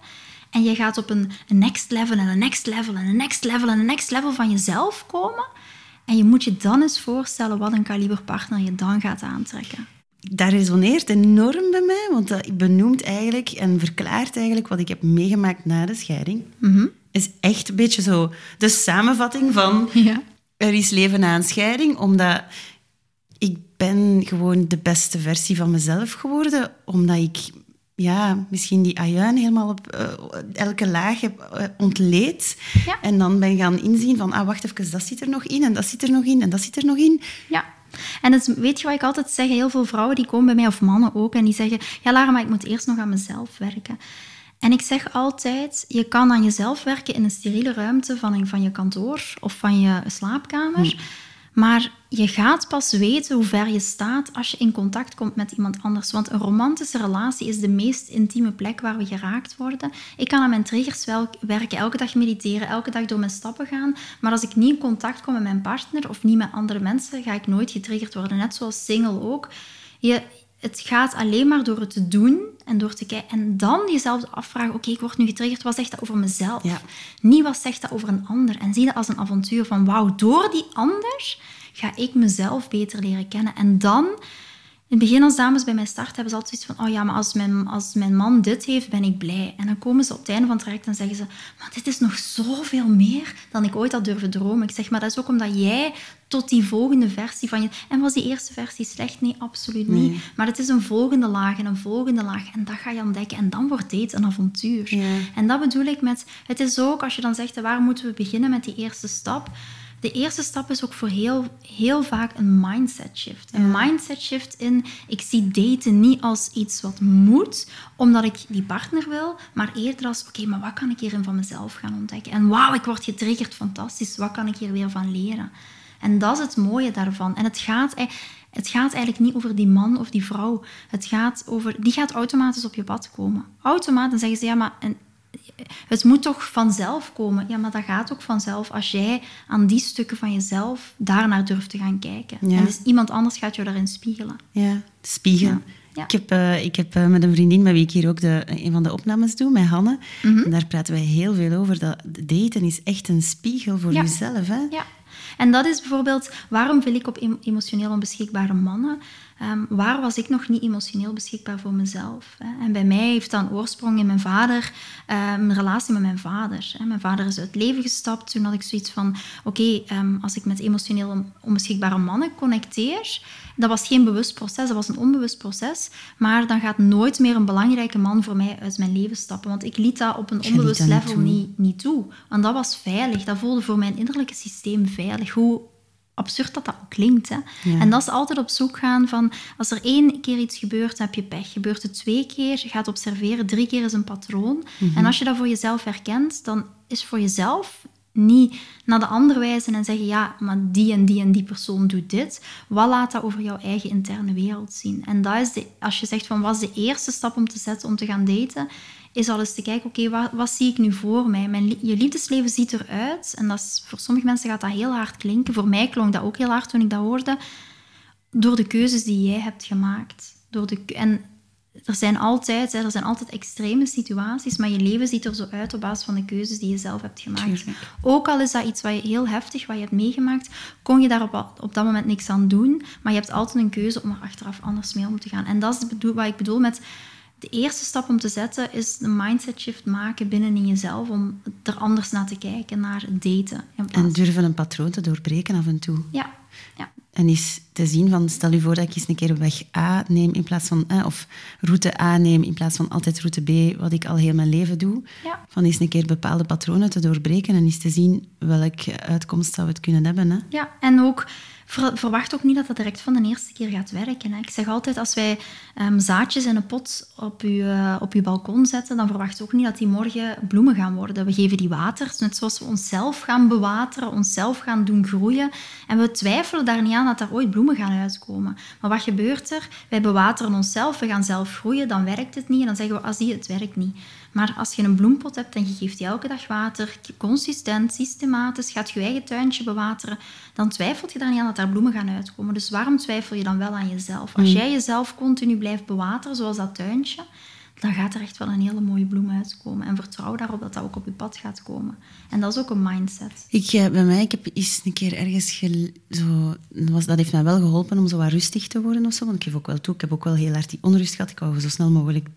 En je gaat op een, een next level en een next level en een next level en een next level van jezelf komen. En je moet je dan eens voorstellen wat een kaliber partner je dan gaat aantrekken. Dat resoneert enorm bij mij, want dat benoemt eigenlijk en verklaart eigenlijk wat ik heb meegemaakt na de scheiding. Is echt een beetje zo de samenvatting van Ja. Er is leven na een scheiding, omdat ik ben gewoon de beste versie van mezelf geworden, omdat ik ja, misschien die ajuin helemaal op eh, elke laag heb eh, ontleed. Ja. En dan ben gaan inzien van, ah, wacht even, dat zit er nog in, en dat zit er nog in, en dat zit er nog in. Ja. En het, weet je wat ik altijd zeg? Heel veel vrouwen die komen bij mij, of mannen ook, en die zeggen... Ja, Lara, maar ik moet eerst nog aan mezelf werken. En ik zeg altijd, je kan aan jezelf werken in een steriele ruimte van, van je kantoor of van je slaapkamer. Maar je gaat pas weten hoe ver je staat als je in contact komt met iemand anders. Want een romantische relatie is de meest intieme plek waar we geraakt worden. Ik kan aan mijn triggers werken, elke dag mediteren, elke dag door mijn stappen gaan. Maar als ik niet in contact kom met mijn partner of niet met andere mensen, ga ik nooit getriggerd worden. Net zoals single ook. Je, het gaat alleen maar door het te doen en door te kijken. En dan jezelf afvragen, oké, ik word nu getriggerd, wat zegt dat over mezelf? Niet wat zegt dat over een ander. En zie dat als een avontuur van, wauw, door die ander ga ik mezelf beter leren kennen. En dan in het begin als dames bij mij starten, hebben ze altijd zoiets van, oh ja, maar als mijn, als mijn man dit heeft, ben ik blij. En dan komen ze op het einde van het traject en zeggen ze, maar dit is nog zoveel meer dan ik ooit had durven dromen. Ik zeg, maar dat is ook omdat jij tot die volgende versie van je... En was die eerste versie slecht? Nee, absoluut niet. Maar het is een volgende laag en een volgende laag. En dat ga je ontdekken. En dan wordt dit een avontuur. En dat bedoel ik met... Het is ook, als je dan zegt, waar moeten we beginnen met die eerste stap? De eerste stap is ook voor heel, heel vaak een mindset shift. Een mindset shift in, ik zie daten niet als iets wat moet, omdat ik die partner wil, maar eerder als, oké, maar wat kan ik hierin van mezelf gaan ontdekken? En wauw, ik word getriggerd, fantastisch, wat kan ik hier weer van leren? En dat is het mooie daarvan. En het gaat, het gaat eigenlijk niet over die man of die vrouw. Het gaat over, die gaat automatisch op je pad komen. Automatisch zeggen ze, ja, maar het moet toch vanzelf komen. Ja, maar dat gaat ook vanzelf als jij aan die stukken van jezelf daarnaar durft te gaan kijken. En dus iemand anders gaat je daarin spiegelen. Ja, spiegelen. Ik heb, uh, ik heb uh, met een vriendin met wie ik hier ook de, een van de opnames doe, met Hanne. Mhm. En daar praten wij heel veel over. Dat daten is echt een spiegel voor jezelf. Hè? Ja, en dat is bijvoorbeeld waarom wil ik op emotioneel onbeschikbare mannen. Um, waar was ik nog niet emotioneel beschikbaar voor mezelf? Hè? En bij mij heeft dat een oorsprong in mijn vader, mijn relatie met mijn vader. Hè? Mijn vader is uit het leven gestapt. Toen had ik zoiets van: oké, ehm, als ik met emotioneel onbeschikbare mannen connecteer, dat was geen bewust proces, dat was een onbewust proces. Maar dan gaat nooit meer een belangrijke man voor mij uit mijn leven stappen. Want ik liet dat op een onbewust level niet, niet toe. Want dat was veilig. Dat voelde voor mijn innerlijke systeem veilig. Hoe absurd dat dat ook klinkt. Hè? En dat is altijd op zoek gaan van... Als er één keer iets gebeurt, dan heb je pech. Gebeurt het twee keer, je gaat observeren. Drie keer is een patroon. Mhm. En als je dat voor jezelf herkent, dan is voor jezelf niet naar de ander wijzen en zeggen, ja, maar die en die en die persoon doet dit. Wat laat dat over jouw eigen interne wereld zien? En dat is de, als je zegt van, wat is de eerste stap om te zetten om te gaan daten? Is al eens te kijken, oké, wat, wat, zie ik nu voor mij? Mijn, je liefdesleven ziet eruit. En dat is, voor sommige mensen gaat dat heel hard klinken. Voor mij klonk dat ook heel hard toen ik dat hoorde. Door de keuzes die jij hebt gemaakt. Door de, en er zijn altijd, er zijn altijd extreme situaties, maar je leven ziet er zo uit op basis van de keuzes die je zelf hebt gemaakt. Ook al is dat iets wat je heel heftig, wat je hebt meegemaakt, kon je daar op, op dat moment niks aan doen, maar je hebt altijd een keuze om er achteraf anders mee om te gaan. En dat is wat ik bedoel met de eerste stap om te zetten is een mindset shift maken binnen in jezelf om er anders naar te kijken, naar daten. En durven een patroon te doorbreken af en toe. Ja. ja. En is te zien van, stel je voor dat ik eens een keer weg A neem in plaats van, eh, of route A neem in plaats van altijd route B, wat ik al heel mijn leven doe. Ja. Van eens een keer bepaalde patronen te doorbreken en eens te zien welke uitkomst zou het kunnen hebben. Hè? Ja, en ook verwacht ook niet dat dat direct van de eerste keer gaat werken. Hè. Ik zeg altijd, als wij um, zaadjes in een pot op je, uh, op uw balkon zetten, dan verwacht ook niet dat die morgen bloemen gaan worden. We geven die water, net zoals we onszelf gaan bewateren, onszelf gaan doen groeien. En we twijfelen daar niet aan dat er ooit bloemen gaan uitkomen. Maar wat gebeurt er? Wij bewateren onszelf, we gaan zelf groeien, dan werkt het niet. En dan zeggen we, als ah, die, het werkt niet. Maar als je een bloempot hebt en je geeft die elke dag water, consistent, systematisch, gaat je eigen tuintje bewateren, dan twijfelt je daar niet aan dat daar bloemen gaan uitkomen. Dus waarom twijfel je dan wel aan jezelf? Als mm. jij jezelf continu blijft bewateren, zoals dat tuintje, dan gaat er echt wel een hele mooie bloem uitkomen. En vertrouw daarop dat dat ook op je pad gaat komen. En dat is ook een mindset. Ik, bij mij, ik heb eens een keer ergens... zo, was, dat heeft mij wel geholpen om zo wat rustig te worden of zo. Want ik geef ook wel toe, ik heb ook wel heel hard die onrust gehad. Ik wou zo snel mogelijk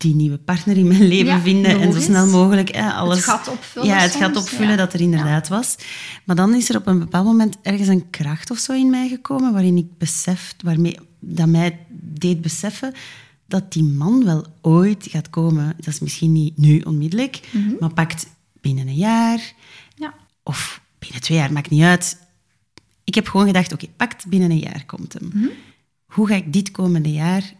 die nieuwe partner in mijn leven vinden en zo snel mogelijk alles... Het gat opvullen Ja, het gaat opvullen dat er inderdaad was. Maar dan is er op een bepaald moment ergens een kracht of zo in mij gekomen waarin ik besef, waarmee dat mij deed beseffen dat die man wel ooit gaat komen. Dat is misschien niet nu onmiddellijk, mhm. maar pakt binnen een jaar ja. of binnen twee jaar, maakt niet uit. Ik heb gewoon gedacht, oké, pakt binnen een jaar komt hem. Mhm. Hoe ga ik dit komende jaar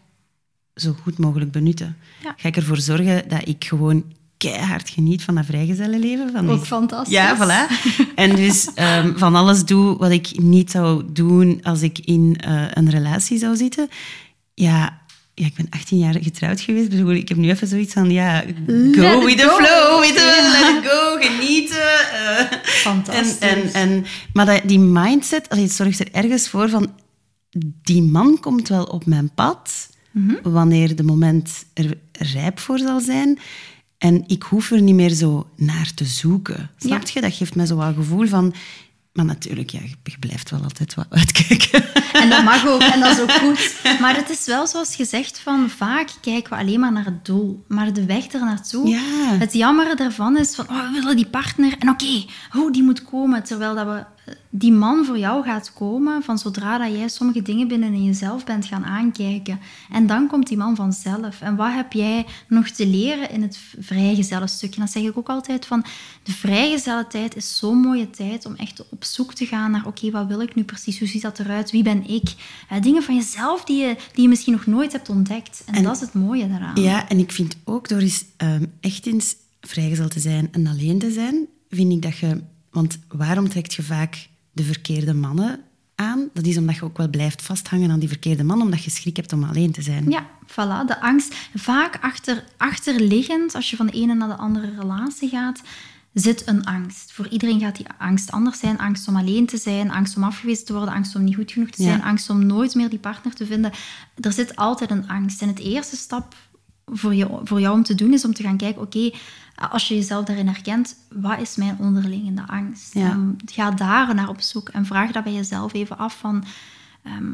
zo goed mogelijk benutten? Ga ik ervoor zorgen dat ik gewoon keihard geniet van dat vrijgezellenleven. Van Ook die- fantastisch. Ja, voilà. En dus ehm, van alles doe wat ik niet zou doen als ik in eh, een relatie zou zitten. Ja, ja, ik ben 18 jaar getrouwd geweest. Ik bedoel, ik heb nu even zoiets van, ja, go it with the go. flow. Wel, Ja. let it go, genieten. eh. Fantastisch. En, en, en, maar dat, die mindset, allee, het zorgt er ergens voor van... Die man komt wel op mijn pad Mhm. wanneer de moment er rijp voor zal zijn. En ik hoef er niet meer zo naar te zoeken. Snap je? Dat geeft mij zo wel een gevoel van... Maar natuurlijk, ja, je blijft wel altijd wat uitkijken. En dat mag ook, en dat is ook goed. Maar het is wel zoals gezegd van, vaak kijken we alleen maar naar het doel. Maar de weg er naartoe, Ja. het jammere daarvan is van, oh, we willen die partner. En oké, oh, die moet komen. Terwijl dat we, die man voor jou gaat komen van zodra dat jij sommige dingen binnen in jezelf bent gaan aankijken. En dan komt die man vanzelf. En wat heb jij nog te leren in het vrijgezellen stukje? Dan zeg ik ook altijd van, de vrijgezelle tijd is zo'n mooie tijd om echt op zoek te gaan naar, oké, wat wil ik nu precies? Hoe ziet dat eruit? Wie ben ik? Eh, dingen van jezelf die je, die je misschien nog nooit hebt ontdekt. En, En- dat is het mooie daaraan. Ja, en ik vind ook door eens ehm, echt eens vrijgezel te zijn en alleen te zijn, vind ik dat je... Want waarom trekt je vaak de verkeerde mannen aan? Dat is omdat je ook wel blijft vasthangen aan die verkeerde man, omdat je schrik hebt om alleen te zijn. Ja, voilà. De angst. Vaak achter, achterliggend, als je van de ene naar de andere relatie gaat, zit een angst. Voor iedereen gaat die angst anders zijn. Angst om alleen te zijn, angst om afgewezen te worden, angst om niet goed genoeg te zijn, Ja. angst om nooit meer die partner te vinden. Er zit altijd een angst. En het eerste stap voor jou, voor jou om te doen is om te gaan kijken, oké, als je jezelf daarin herkent, wat is mijn onderliggende angst? Ja. Ehm, ga daar naar op zoek en vraag dat bij jezelf even af van... ehm,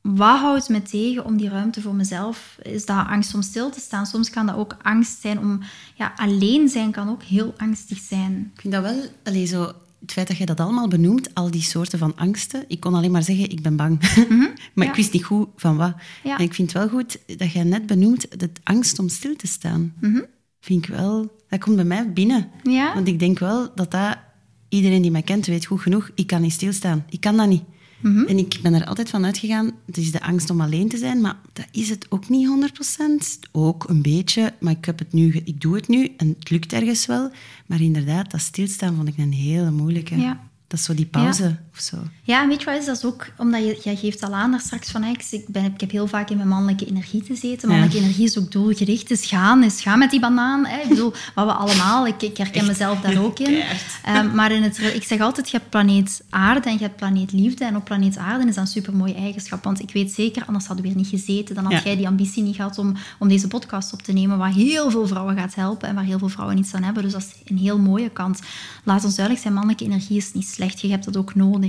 wat houdt me tegen om die ruimte voor mezelf? Is dat angst om stil te staan? Soms kan dat ook angst zijn om... Ja, alleen zijn kan ook heel angstig zijn. Ik vind dat wel... Allee, zo, het feit dat je dat allemaal benoemt, al die soorten van angsten, ik kon alleen maar zeggen, ik ben bang. maar ja. ik wist niet goed van wat. Ja. En ik vind het wel goed dat jij net benoemt, de angst om stil te staan. Vind ik wel... Dat komt bij mij binnen. Ja? Want ik denk wel dat dat... Iedereen die mij kent weet goed genoeg, ik kan niet stilstaan. Ik kan dat niet. Mhm. En ik ben er altijd van uitgegaan, het is de angst om alleen te zijn, maar dat is het ook niet 100%. Ook een beetje, maar ik, heb het nu, ik doe het nu en het lukt ergens wel. Maar inderdaad, dat stilstaan vond ik een hele moeilijke. Ja. Dat is zo die pauze of zo. Ja, en weet je wat is? Dat is ook omdat je, jij geeft al aan daar straks van, ik, ik, ben, ik heb heel vaak in mijn mannelijke energie te zitten. Mannelijke energie is ook doelgericht, is gaan, is gaan met die banaan. Hè. Ik bedoel, wat we allemaal, ik, ik herken mezelf daar ook in. Ehm, maar in het, ik zeg altijd, je hebt planeet aarde en je hebt planeet liefde. En op planeet aarde is dat een supermooie eigenschap. Want ik weet zeker, anders hadden we hier niet gezeten. Dan had Ja. jij die ambitie niet gehad om, om deze podcast op te nemen, waar heel veel vrouwen gaat helpen en waar heel veel vrouwen iets aan hebben. Dus dat is een heel mooie kant. Laat ons duidelijk zijn, mannelijke energie is niet slecht. Je hebt dat ook nodig.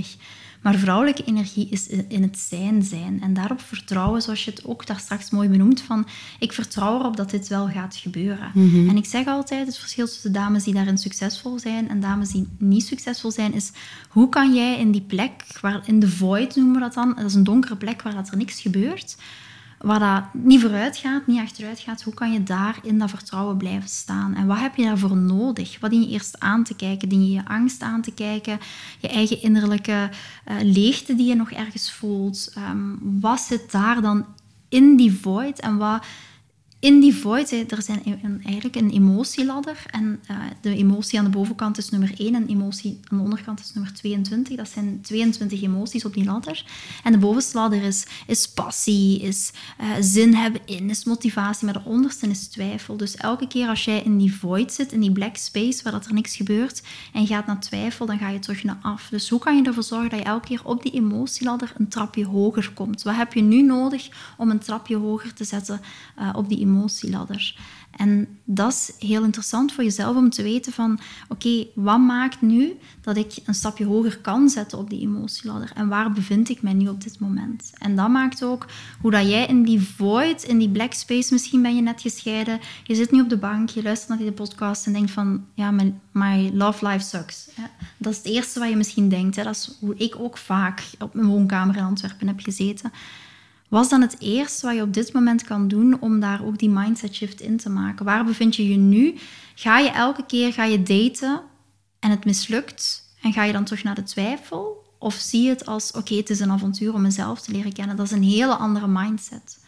Maar vrouwelijke energie is in het zijn zijn. En daarop vertrouwen, zoals je het ook daar straks mooi benoemt, van ik vertrouw erop dat dit wel gaat gebeuren. En ik zeg altijd, het verschil tussen dames die daarin succesvol zijn en dames die niet succesvol zijn, is hoe kan jij in die plek, waar, in de void noemen we dat dan, dat is een donkere plek waar dat er niks gebeurt, waar dat niet vooruit gaat, niet achteruit gaat, hoe kan je daar in dat vertrouwen blijven staan? En wat heb je daarvoor nodig? Wat dien je eerst aan te kijken? Dien je je angst aan te kijken? Je eigen innerlijke eh, leegte die je nog ergens voelt? Ehm, wat zit daar dan in die void? En wat in die void, er zijn eigenlijk een emotieladder. En eh, de emotie aan de bovenkant is nummer 1 en de emotie aan de onderkant is nummer 22. Dat zijn 22 emoties op die ladder. En de bovenste ladder is, is passie, is eh, zin hebben in, is motivatie. Maar de onderste is twijfel. Dus elke keer als jij in die void zit, in die black space, waar dat er niks gebeurt, en je gaat naar twijfel, dan ga je terug naar af. Dus hoe kan je ervoor zorgen dat je elke keer op die emotieladder een trapje hoger komt? Wat heb je nu nodig om een trapje hoger te zetten eh, op die emotieladder? En dat is heel interessant voor jezelf om te weten van, oké, wat maakt nu dat ik een stapje hoger kan zetten op die emotieladder? En waar bevind ik mij nu op dit moment? En dat maakt ook hoe dat jij in die void, in die black space, misschien ben je net gescheiden, je zit nu op de bank, je luistert naar die podcast en denkt van, ja, my, my love life sucks. Dat is het eerste wat je misschien denkt. Dat is hoe ik ook vaak op mijn woonkamer in Antwerpen heb gezeten. Was dan het eerste wat je op dit moment kan doen om daar ook die mindset shift in te maken? Waar bevind je je nu? Ga je elke keer ga je daten en het mislukt en ga je dan terug naar de twijfel? Of zie je het als, oké, het is een avontuur om mezelf te leren kennen. Dat is een hele andere mindset.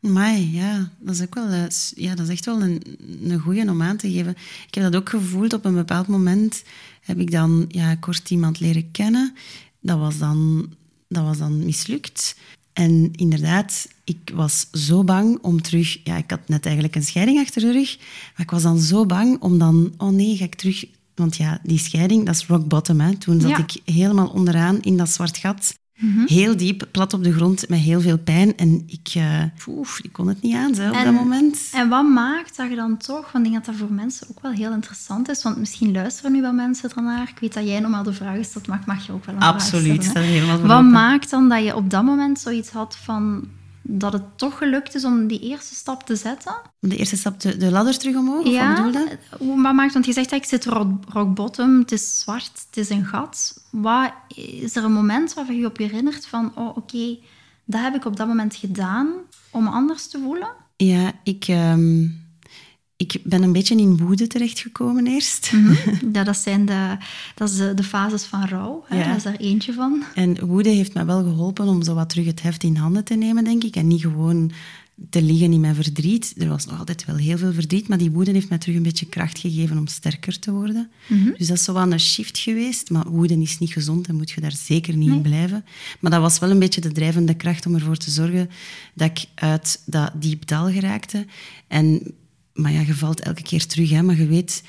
Maar ja, dat is ook wel, eh, ja, dat is echt wel een, een goeie om aan te geven. Ik heb dat ook gevoeld op een bepaald moment. Heb ik dan ja, kort iemand leren kennen. Dat was dan, dat was dan mislukt. En inderdaad, ik was zo bang om terug... Ja, ik had net eigenlijk een scheiding achter de rug. Maar ik was dan zo bang om dan... Oh nee, ga ik terug... Want ja, die scheiding, dat is rock bottom. Hè. Toen zat ik helemaal onderaan in dat zwart gat. Mhm. Heel diep, plat op de grond, met heel veel pijn. En ik, uh, oef, ik kon het niet aan op dat moment. En wat maakt dat je dan toch... Want ik denk dat dat voor mensen ook wel heel interessant is. Want misschien luisteren nu wel mensen ernaar. Ik weet dat jij nog maar de vraag stelt, maar mag je ook wel een Absoluut, vraag stellen. Wat maakt dan dat je op dat moment zoiets had van dat het toch gelukt is om die eerste stap te zetten. Om de eerste stap, de, de ladder terug omhoog? Ja. Of wat Hoe, wat maakt, want je zegt dat ik zit rock, bottom, het is zwart, het is een gat. Wat, is er een moment waarvan je op je herinnert van, oh oké, dat heb ik op dat moment gedaan om anders te voelen? Ja, ik... Ehm, ik ben een beetje in woede terechtgekomen eerst. Mm ja, dat zijn de, dat is de, de fases van rouw. Hè? Dat is daar eentje van. En woede heeft me wel geholpen om zo wat terug het heft in handen te nemen, denk ik. En niet gewoon te liggen in mijn verdriet. Er was nog altijd wel heel veel verdriet, maar die woede heeft mij terug een beetje kracht gegeven om sterker te worden. Mhm. Dus dat is zo wel een shift geweest. Maar woede is niet gezond en moet je daar zeker niet in blijven. Maar dat was wel een beetje de drijvende kracht om ervoor te zorgen dat ik uit dat diep dal geraakte. En maar ja, je valt elke keer terug, hè, maar je weet...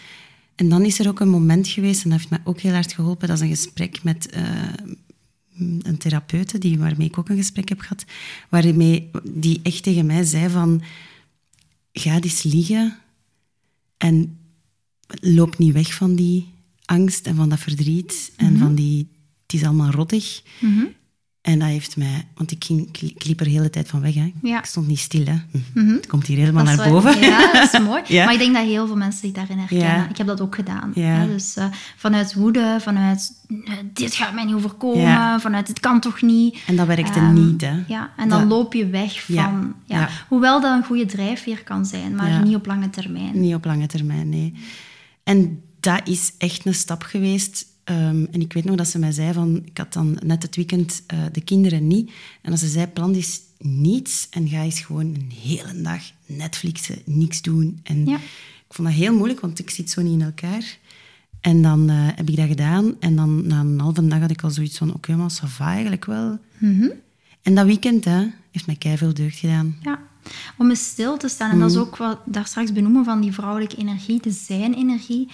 En dan is er ook een moment geweest, en dat heeft mij ook heel hard geholpen, dat is een gesprek met uh, een therapeute, die, waarmee ik ook een gesprek heb gehad, waarmee die echt tegen mij zei van... Ga eens liggen en loop niet weg van die angst en van dat verdriet en mhm. van die... Het is allemaal rottig. Mm en dat heeft mij... Want ik, ging, ik liep er de hele tijd van weg. Hè. Ik stond niet stil. Hè. Mhm. Het komt hier helemaal naar boven. Ja, dat is mooi. Maar ik denk dat heel veel mensen zich daarin herkennen. Ik heb dat ook gedaan. Hè. Dus uh, vanuit woede, vanuit... dit gaat mij niet overkomen. Vanuit dit kan toch niet. En dat werkte um, niet. Hè. Ja, en dan loop je weg van... Ja. Hoewel dat een goede drijfveer kan zijn, maar niet op lange termijn. Niet op lange termijn, nee. En dat is echt een stap geweest Ehm, en ik weet nog dat ze mij zei van... Ik had dan net het weekend uh, de kinderen niet. En als ze zei, plan is niets en ga eens gewoon een hele dag Netflixen, niks doen. En ja. ik vond dat heel moeilijk, want ik zit zo niet in elkaar. En dan uh, heb ik dat gedaan. En dan na een halve dag had ik al zoiets van... Oké, okay, maar ça va eigenlijk wel. Mm -hmm. En dat weekend hè, heeft mij keihard deugd gedaan. Ja, om eens stil te staan. En dat is mhm. ook wat daar straks benoemen van die vrouwelijke energie, de zijn-energie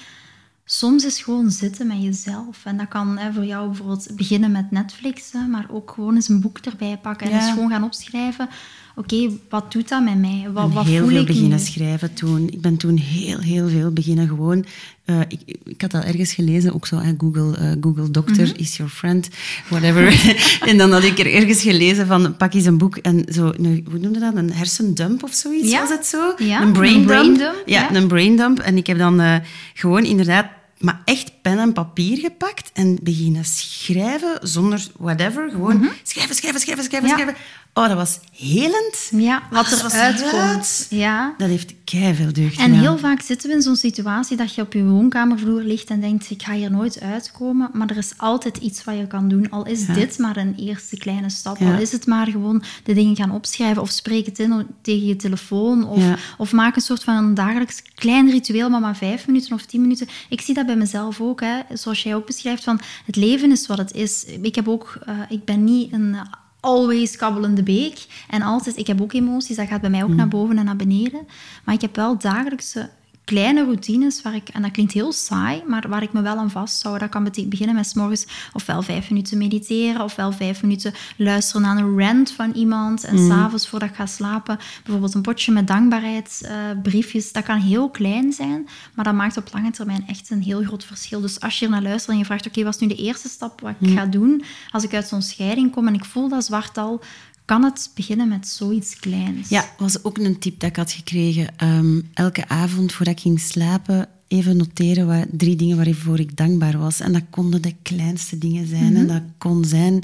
soms is gewoon zitten met jezelf. En dat kan hè, voor jou bijvoorbeeld beginnen met Netflix, maar ook gewoon eens een boek erbij pakken en eens gewoon gaan opschrijven. Oké, wat doet dat met mij? Wat, wat heel voel veel ik beginnen nu? schrijven toen. Ik ben toen heel, heel veel beginnen gewoon... Uh, ik, ik, had dat ergens gelezen, ook zo, hè, Google, uh, Google Doctor mhm. is your friend, whatever. en dan had ik er ergens gelezen van, pak eens een boek en zo, een, hoe noemde dat? Een hersendump of zoiets, ja. was het zo? Ja, een brain, dump. Ja, een brain dump. En ik heb dan uh, gewoon inderdaad maar echt pen en papier gepakt en beginnen schrijven zonder whatever. Gewoon mhm. schrijven, schrijven, schrijven, schrijven, schrijven. Oh, dat was helend. Ja, wat er uitkomt. Ja. Dat heeft veel deugd En heel vaak zitten we in zo'n situatie dat je op je woonkamervloer ligt en denkt, ik ga hier nooit uitkomen. Maar er is altijd iets wat je kan doen. Al is dit maar een eerste kleine stap. Al is het maar gewoon de dingen gaan opschrijven of spreek het in tegen je telefoon. Of, of maak een soort van een dagelijks klein ritueel, maar maar vijf minuten of tien minuten. Ik zie dat bij mezelf ook. Hè. Zoals jij ook beschrijft, van het leven is wat het is. Ik, heb ook, uh, ik ben niet een always kabbelende beek. En altijd, ik heb ook emoties, dat gaat bij mij ook naar boven en naar beneden. Maar ik heb wel dagelijkse kleine routines waar ik, en dat klinkt heel saai, maar waar ik me wel aan vasthoud. Dat kan beginnen met s morgens ofwel vijf minuten mediteren, ofwel vijf minuten luisteren naar een rant van iemand. En s mm. s'avonds voordat ik ga slapen, bijvoorbeeld een potje met dankbaarheidsbriefjes. Uh, dat kan heel klein zijn, maar dat maakt op lange termijn echt een heel groot verschil. Dus als je er naar luistert en je vraagt, oké, wat is nu de eerste stap wat ik mm. ga doen als ik uit zo'n scheiding kom en ik voel dat zwartal, kan het beginnen met zoiets kleins. Ja, was ook een tip dat ik had gekregen. Ehm, elke avond voordat ik ging slapen, even noteren wat, drie dingen waarvoor ik dankbaar was. En dat konden de kleinste dingen zijn. En mhm. dat kon zijn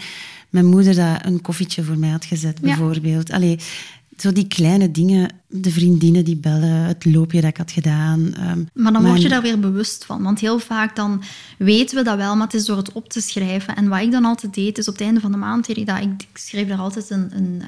mijn moeder dat een koffietje voor mij had gezet, bijvoorbeeld. Allee, zo die kleine dingen, de vriendinnen die bellen, het loopje dat ik had gedaan. Ehm, maar dan word je daar weer bewust van. Want heel vaak dan weten we dat wel, maar het is door het op te schrijven. En wat ik dan altijd deed, is op het einde van de maand, dat, ik, ik schreef daar altijd een, een, uh,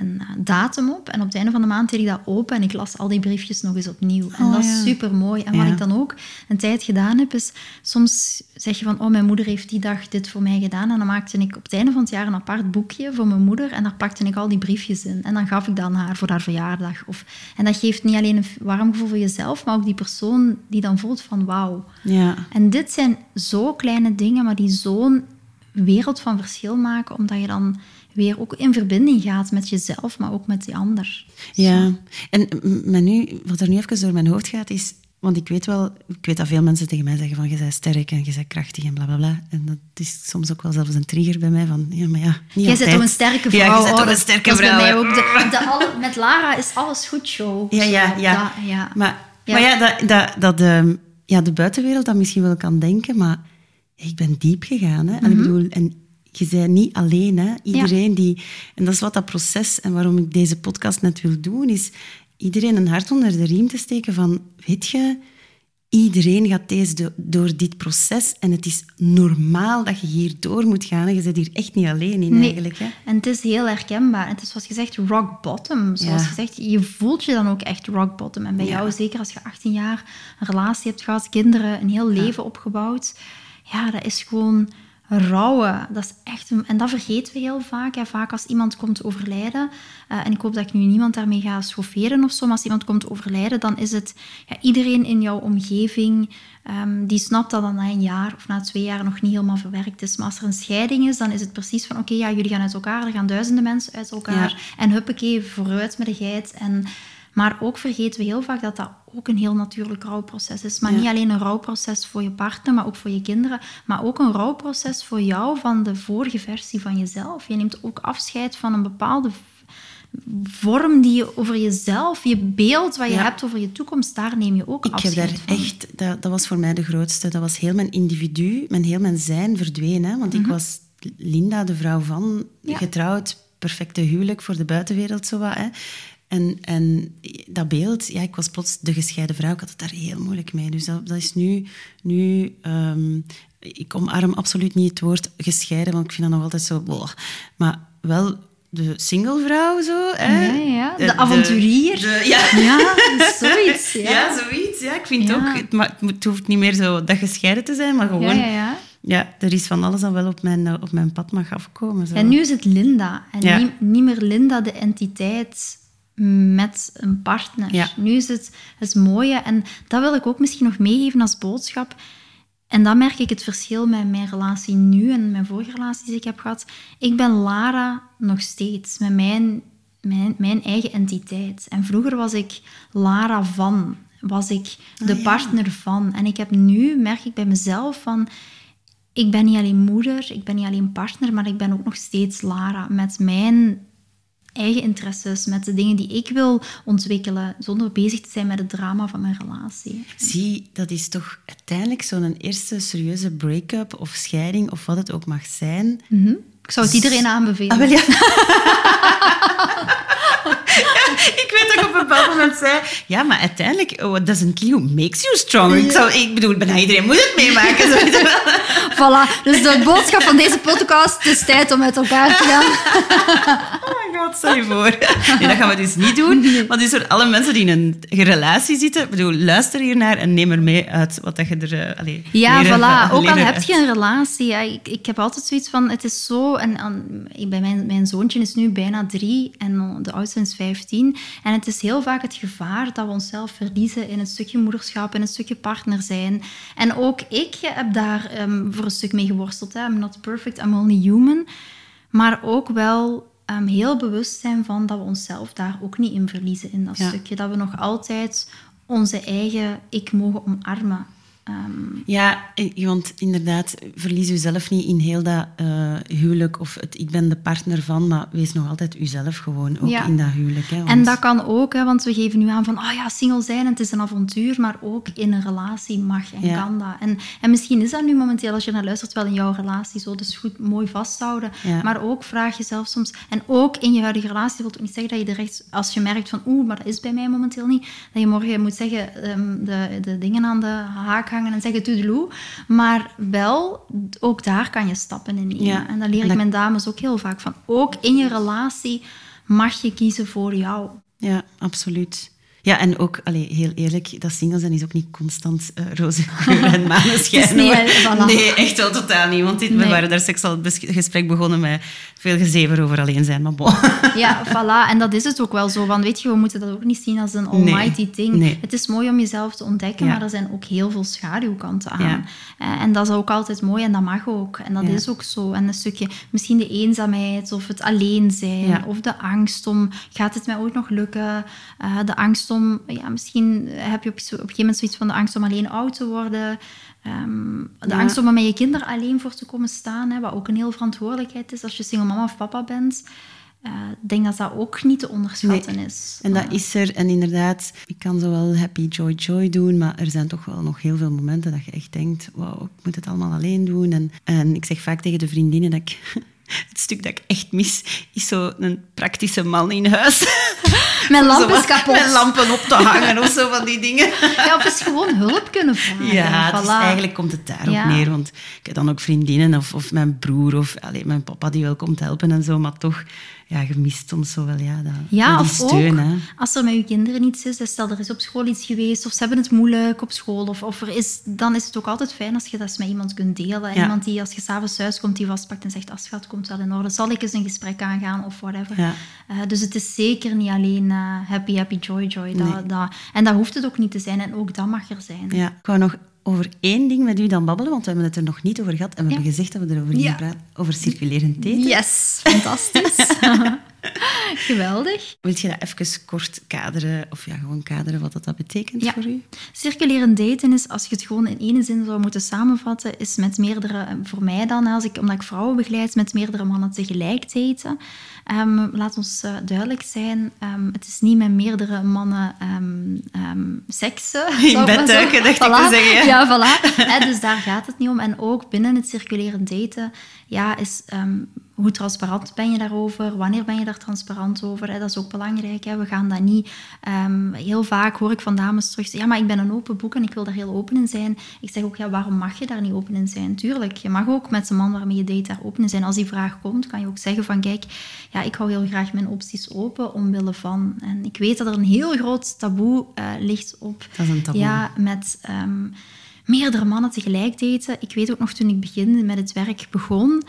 een eh, datum op. En op het einde van de maand deed ik dat open en ik las al die briefjes nog eens opnieuw. En Oh, dat is ja. super mooi. En wat Ja. ik dan ook een tijd gedaan heb, is soms zeg je van, oh, mijn moeder heeft die dag dit voor mij gedaan. En dan maakte ik op het einde van het jaar een apart boekje voor mijn moeder. En daar pakte ik al die briefjes in. En dan gaf ik dat aan haar voor haar verjaardag. Of, en dat geeft niet alleen een warm gevoel voor jezelf, maar ook die persoon die dan voelt van, wauw. Ja. En dit zijn zo kleine dingen, maar die zo'n wereld van verschil maken, omdat je dan weer ook in verbinding gaat met jezelf, maar ook met die ander. Ja, en maar nu, wat er nu even door mijn hoofd gaat, is... Want ik weet wel, ik weet dat veel mensen tegen mij zeggen van je bent sterk en je bent krachtig en bla bla bla. En dat is soms ook wel zelfs een trigger bij mij van, ja, maar ja, niet Jij zit toch een sterke vrouw? Ja, je bent toch een sterke dat is vrouw. bij mij ook. De, de alle- met Lara is alles goed show. Ja, ja, ja. dat, ja. Maar Ja. maar ja, dat, dat, dat de, ja, de buitenwereld dat misschien wel kan denken, maar ik ben diep gegaan. Hè? En Mhm. ik bedoel, en je bent niet alleen. Hè? Iedereen die... En dat is wat dat proces, en waarom ik deze podcast net wil doen, is iedereen een hart onder de riem te steken van, weet je, iedereen gaat deze do- door dit proces en het is normaal dat je hier door moet gaan. En je zit hier echt niet alleen in Nee. eigenlijk. Hè? En het is heel herkenbaar. Het is zoals gezegd rock bottom. Zoals Ja. gezegd, je voelt je dan ook echt rock bottom. En bij Ja. jou, zeker als je 18 jaar een relatie hebt gehad, kinderen, een heel leven opgebouwd. Ja, dat is gewoon rouwen. Dat is echt een- en dat vergeten we heel vaak. Hè. Vaak als iemand komt overlijden, eh, en ik hoop dat ik nu niemand daarmee ga schofferen of zo, maar als iemand komt overlijden, dan is het ja, iedereen in jouw omgeving ehm, die snapt dat dat na een jaar of na twee jaar nog niet helemaal verwerkt is. Maar als er een scheiding is, dan is het precies van oké, ja, jullie gaan uit elkaar, er gaan duizenden mensen uit elkaar. Ja. En huppakee, vooruit met de geit. En, maar ook vergeten we heel vaak dat dat ook een heel natuurlijk rouwproces is. Maar Ja. niet alleen een rouwproces voor je partner, maar ook voor je kinderen. Maar ook een rouwproces voor jou van de vorige versie van jezelf. Je neemt ook afscheid van een bepaalde vorm die je over jezelf, je beeld wat je Ja. hebt over je toekomst, daar neem je ook Ik heb afscheid daar van. echt, dat, dat was voor mij de grootste. Dat was heel mijn individu, mijn heel mijn zijn verdwenen. hè. Want ik was Linda, de vrouw van, Mhm. Ja. getrouwd, perfecte huwelijk voor de buitenwereld, zo wat. Hè. En, en dat beeld, ja, ik was plots de gescheiden vrouw. Ik had het daar heel moeilijk mee. Dus dat, dat is nu... nu ehm, ik omarm absoluut niet het woord gescheiden, want ik vind dat nog altijd zo... boah. Maar wel de singlevrouw, zo. Hè. Ja, ja. De avonturier. de- ja. Ja, zoiets. Ja, Ja, zoiets. Ja, ik vind ook... Het, ma- het hoeft niet meer zo dat gescheiden te zijn, maar gewoon... ja, Ja, ja, ja. er is van alles dat wel op mijn, eh, op mijn pad mag afkomen. Zo. En nu is het Linda. En niet meer Linda, de entiteit met een partner. Ja. Nu is het het mooie. En dat wil ik ook misschien nog meegeven als boodschap. En dan merk ik het verschil met mijn relatie nu en mijn vorige relaties die ik heb gehad. Ik ben Lara nog steeds, met mijn, mijn, mijn eigen entiteit. En vroeger was ik Lara van, was ik de Ah, ja. partner van. En ik heb nu, merk ik bij mezelf van ik ben niet alleen moeder, ik ben niet alleen partner, maar ik ben ook nog steeds Lara met mijn eigen interesses, met de dingen die ik wil ontwikkelen, zonder bezig te zijn met het drama van mijn relatie. Zie, dat is toch uiteindelijk zo'n eerste serieuze break-up of scheiding, of wat het ook mag zijn. Ik zou het iedereen aanbevelen. Ah, wel ja. ik weet dat ik op een bepaald moment zei... Ja, maar uiteindelijk, oh, what doesn't kill you makes you stronger. Ik, zou, ik bedoel, bijna iedereen moet het meemaken. zo. Voilà, dus de boodschap van deze podcast, het is tijd om uit elkaar te gaan. Oh my god, je voor. Nee, dat gaan we dus niet doen. Want dus voor alle mensen die in een relatie zitten, ik bedoel, luister hiernaar en neem er mee uit wat dat je er... eh, allee, Ja, leren- voilà. Ook al heb je een relatie. Ja, ik, ik heb altijd zoiets van, het is zo... En, en, ik ben mijn, mijn zoontje is nu bijna drie en de oudste is vijftien. En het is heel vaak het gevaar dat we onszelf verliezen in een stukje moederschap, in een stukje partner zijn. En ook ik heb daar ehm, voor een stuk mee geworsteld. Hè. I'm not perfect, I'm only human. Maar ook wel ehm, heel bewust zijn van dat we onszelf daar ook niet in verliezen in dat Ja. stukje. Dat we nog altijd onze eigen ik mogen omarmen. Ehm, Ja, want inderdaad, verlies jezelf niet in heel dat eh, huwelijk of het ik ben de partner van, maar wees nog altijd uzelf gewoon, ook Ja. in dat huwelijk. Hè, En dat kan ook, hè, want we geven nu aan van, oh ja, single zijn, het is een avontuur, maar ook in een relatie mag en Ja. kan dat. En, en misschien is dat nu momenteel, als je naar luistert, wel in jouw relatie zo, dus goed, mooi vasthouden. Ja. Maar ook vraag jezelf soms, en ook in je huidige relatie, wil ook niet zeggen dat je direct, als je merkt van, oeh, maar dat is bij mij momenteel niet, dat je morgen moet zeggen, ehm, de, de dingen aan de haak hangen en zeggen toedeloe. Maar wel, ook daar kan je stappen in nemen. Ja. En dat leer ik dat- mijn dames ook heel vaak van. Ook in je relatie mag je kiezen voor jou. Ja, absoluut. Ja, en ook, allee, heel eerlijk, dat single zijn is ook niet constant uh, roze geur en maneschijn. nee, voilà. nee, echt wel totaal niet. Want dit, we waren daar straks al het gesprek begonnen met veel gezever over alleen zijn, maar bon. Ja, voilà. En dat is het ook wel zo. Want weet je, we moeten dat ook niet zien als een almighty nee, thing. Nee. Het is mooi om jezelf te ontdekken, Ja. maar er zijn ook heel veel schaduwkanten aan. Ja. Eh, En dat is ook altijd mooi en dat mag ook. En dat Ja. is ook zo. En een stukje, misschien de eenzaamheid of het alleen zijn of de angst om, gaat het mij ooit nog lukken? Eh, de angst om, ja, misschien heb je op, een gegeven moment zoiets van de angst om alleen oud te worden. Ehm, de Ja. angst om er met je kinderen alleen voor te komen staan, hè, wat ook een heel verantwoordelijkheid is als je single mama of papa bent. Eh, Ik denk dat dat ook niet te onderschatten Nee. is. En dat is er. En inderdaad, ik kan zo wel happy, joy, joy doen, maar er zijn toch wel nog heel veel momenten dat je echt denkt, wauw, ik moet het allemaal alleen doen. En, en ik zeg vaak tegen de vriendinnen dat ik... Het stuk dat ik echt mis, is zo een praktische man in huis. Mijn lamp Zo is wat kapot. Met lampen op te hangen of zo van die dingen. Ja, of eens gewoon hulp kunnen vragen. Ja, dus Voilà. eigenlijk komt het daarop Ja. neer. Want ik heb dan ook vriendinnen of, of mijn broer of allee, mijn papa die wel komt helpen en zo. Maar toch, ja, je mist soms zo wel ja, dat, Ja, die of steun. ook als er met je kinderen iets is, dus stel er is op school iets geweest of ze hebben het moeilijk op school, of, of er is, dan is het ook altijd fijn als je dat met iemand kunt delen. Ja. Iemand die als je s'avonds thuis komt, die vastpakt en zegt, schat, komt wel in orde, zal ik eens een gesprek aangaan of whatever. Ja. Eh, dus het is zeker niet alleen eh, happy, happy, joy, joy. Dat, Nee. dat, en dat hoeft het ook niet te zijn en ook dat mag er zijn. Ja, ik wou nog over één ding met u dan babbelen, want we hebben het er nog niet over gehad. En we Ja. hebben gezegd dat we erover Ja. praten. Over circulerend daten. Yes, fantastisch. Geweldig. Wil je dat even kort kaderen, of ja, gewoon kaderen wat dat, dat betekent Ja. voor u? Circulerend daten is, als je het gewoon in één zin zou moeten samenvatten, is met meerdere, voor mij dan, als ik, omdat ik vrouwen begeleid, met meerdere mannen tegelijk daten. Ehm, laat ons eh, duidelijk zijn, ehm, het is niet met meerdere mannen ehm, seksen. In bed duiken, dacht ik te zeggen, ja. Voilà. Hè, dus daar gaat het niet om. En ook binnen het circulerend daten, ja, is hoe transparant ben je daarover? Wanneer ben je daar transparant over? Hè? Dat is ook belangrijk. Hè? We gaan dat niet... ehm, heel vaak hoor ik van dames terug zeggen, ja, maar ik ben een open boek en ik wil daar heel open in zijn. Ik zeg ook, ja, waarom mag je daar niet open in zijn? Tuurlijk, je mag ook met de man waarmee je date daar open in zijn. Als die vraag komt, kan je ook zeggen van, kijk, ja, ik hou heel graag mijn opties open omwille van... En ik weet dat er een heel groot taboe eh, ligt op... Dat is een taboe. Ja, met ehm, meerdere mannen tegelijk daten. Ik weet ook nog toen ik begin met het werk begon,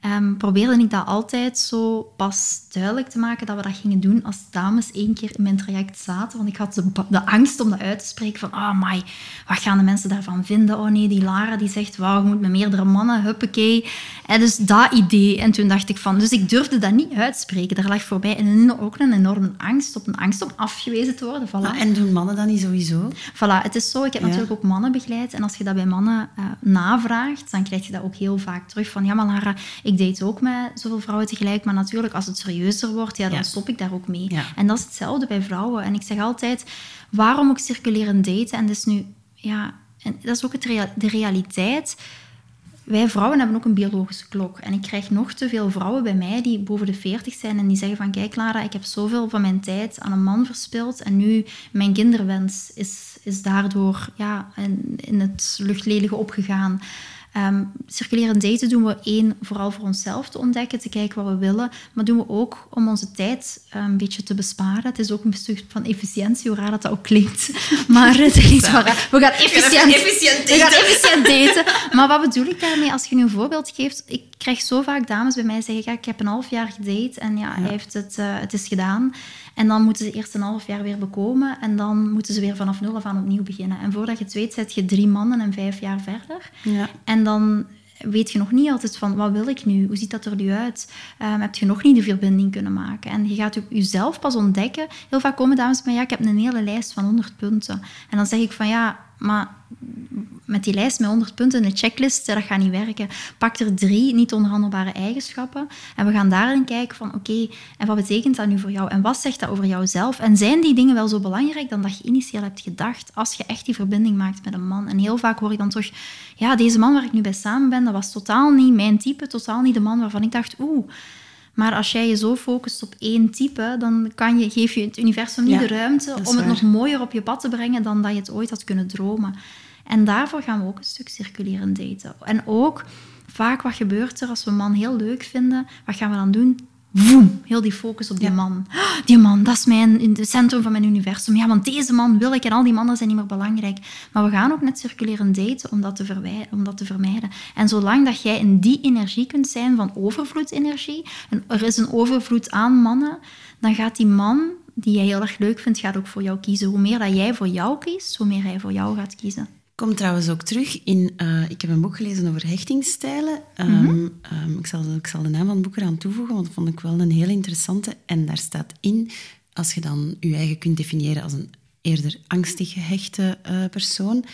ehm, probeerde ik dat altijd zo pas duidelijk te maken dat we dat gingen doen als dames één keer in mijn traject zaten. Want ik had de, de angst om dat uit te spreken van, oh my, wat gaan de mensen daarvan vinden? Oh nee, die Lara die zegt, wauw, je moet met meerdere mannen, huppakee. En dus dat idee. En toen dacht ik van, dus ik durfde dat niet uitspreken. Daar lag voor mij een, ook een enorme angst op, een angst om afgewezen te worden. Voilà. Ah, en doen mannen dat niet sowieso? Voilà, het is zo. Ik heb Ja. natuurlijk ook mannen begeleid. En als je dat bij mannen eh, navraagt, dan krijg je dat ook heel vaak terug. Van, ja, maar Lara, ik date ook met zoveel vrouwen tegelijk. Maar natuurlijk, als het serieuzer wordt, ja, dan Ja. stop ik daar ook mee. Ja. En dat is hetzelfde bij vrouwen. En ik zeg altijd, waarom ook circulerend daten? En dat is nu, ja, en dat is ook het rea- de realiteit. Wij vrouwen hebben ook een biologische klok. En ik krijg nog te veel vrouwen bij mij die boven de 40 zijn en die zeggen van kijk Lara, ik heb zoveel van mijn tijd aan een man verspild en nu mijn kinderwens is, is daardoor ja, in, in het luchtledige opgegaan. Ehm, circulerend daten doen we één, vooral voor onszelf te ontdekken, te kijken wat we willen, maar doen we ook om onze tijd eh, een beetje te besparen. Het is ook een stuk van efficiëntie, hoe raar dat, dat ook klinkt. Maar het is niet waar. We gaan efficiënt, efficiënt we gaan efficiënt daten. Maar wat bedoel ik daarmee? Als je nu een voorbeeld geeft, ik krijg zo vaak dames bij mij zeggen, ja, ik heb een half jaar gedate en ja, hij heeft het, eh, het is gedaan. En dan moeten ze eerst een half jaar weer bekomen en dan moeten ze weer vanaf nul af aan opnieuw beginnen. En voordat je het weet, zet je drie mannen en vijf jaar verder. Ja. En dan weet je nog niet altijd van, wat wil ik nu? Hoe ziet dat er nu uit? Ehm, heb je nog niet de verbinding kunnen maken? En je gaat ook jezelf pas ontdekken. Heel vaak komen dames bij ja, ik heb een hele lijst van 100 punten. En dan zeg ik van, ja, maar met die lijst met 100 punten, een checklist, dat gaat niet werken. Pak er drie niet onderhandelbare eigenschappen en we gaan daarin kijken van oké, en wat betekent dat nu voor jou? En wat zegt dat over jouzelf? En zijn die dingen wel zo belangrijk dan dat je initieel hebt gedacht als je echt die verbinding maakt met een man? En heel vaak hoor ik dan toch, ja, deze man waar ik nu bij samen ben, dat was totaal niet mijn type, totaal niet de man waarvan ik dacht, oeh, maar als jij je zo focust op één type, dan kan je, geef je het universum niet Ja, de ruimte om het waar. nog mooier op je pad te brengen dan dat je het ooit had kunnen dromen. En daarvoor gaan we ook een stuk circuleren daten. En ook, vaak wat gebeurt er als we een man heel leuk vinden, wat gaan we dan doen? Woem, heel die focus op die man. Die man, dat is mijn, in het centrum van mijn universum. Ja, want deze man wil ik en al die mannen zijn niet meer belangrijk. Maar we gaan ook net circuleren daten om dat te, om dat te vermijden. En zolang dat jij in die energie kunt zijn van overvloedsenergie, en er is een overvloed aan mannen, dan gaat die man die jij heel erg leuk vindt, gaat ook voor jou kiezen. Hoe meer dat jij voor jou kiest, hoe meer hij voor jou gaat kiezen. Komt trouwens ook terug in... Uh, ik heb een boek gelezen over hechtingsstijlen. Um, mm um, ik, zal, ik zal de naam van het boek eraan toevoegen, want dat vond ik wel een heel interessante. En daar staat in, als je dan je eigen kunt definiëren als een eerder angstig gehechte uh, persoon,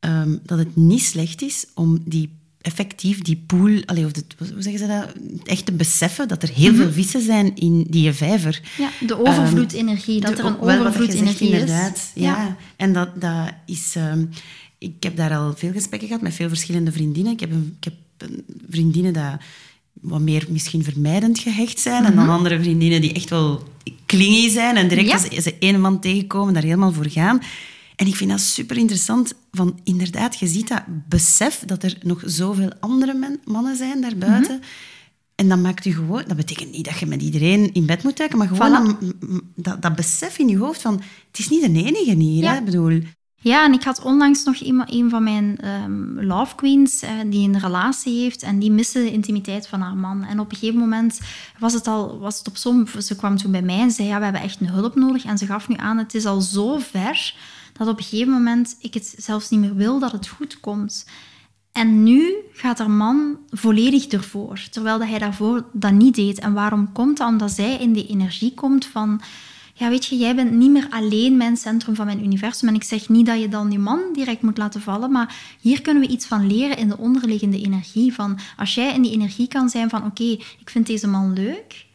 um, dat het niet slecht is om die effectief die pool, allez, of de, hoe zeggen ze dat, echt te beseffen dat er heel veel mhm. vissen zijn in die vijver. Ja, de overvloedenergie, dat er een overvloedenergie is. Inderdaad, ja. ja. En dat, dat is... Um, ik heb daar al veel gesprekken gehad met veel verschillende vriendinnen. Ik heb, een, ik heb een vriendinnen die wat meer misschien vermijdend gehecht zijn. En dan mhm. andere vriendinnen die echt wel klingy zijn. En direct als ze een man tegenkomen, daar helemaal voor gaan. En ik vind dat super interessant. Van inderdaad, je ziet dat besef dat er nog zoveel andere mannen zijn daarbuiten. Mm En dat maakt u gewoon... Dat betekent niet dat je met iedereen in bed moet duiken, maar gewoon dat, dat, besef in je hoofd van... Het is niet de enige hier, hè? Ik bedoel... Ja, en ik had onlangs nog een van mijn um, love queens uh, die een relatie heeft en die miste de intimiteit van haar man. En op een gegeven moment was het al was het op zo'n... Ze kwam toen bij mij en zei, ja, we hebben echt een hulp nodig. En ze gaf nu aan, het is al zo ver dat op een gegeven moment ik het zelfs niet meer wil dat het goed komt. En nu gaat haar man volledig ervoor, terwijl hij daarvoor dat niet deed. En waarom komt dat? Omdat zij in die energie komt van ja, weet je, jij bent niet meer alleen mijn centrum van mijn universum. En ik zeg niet dat je dan die man direct moet laten vallen, maar hier kunnen we iets van leren in de onderliggende energie. Van als jij in die energie kan zijn van, oké, ik vind deze man leuk,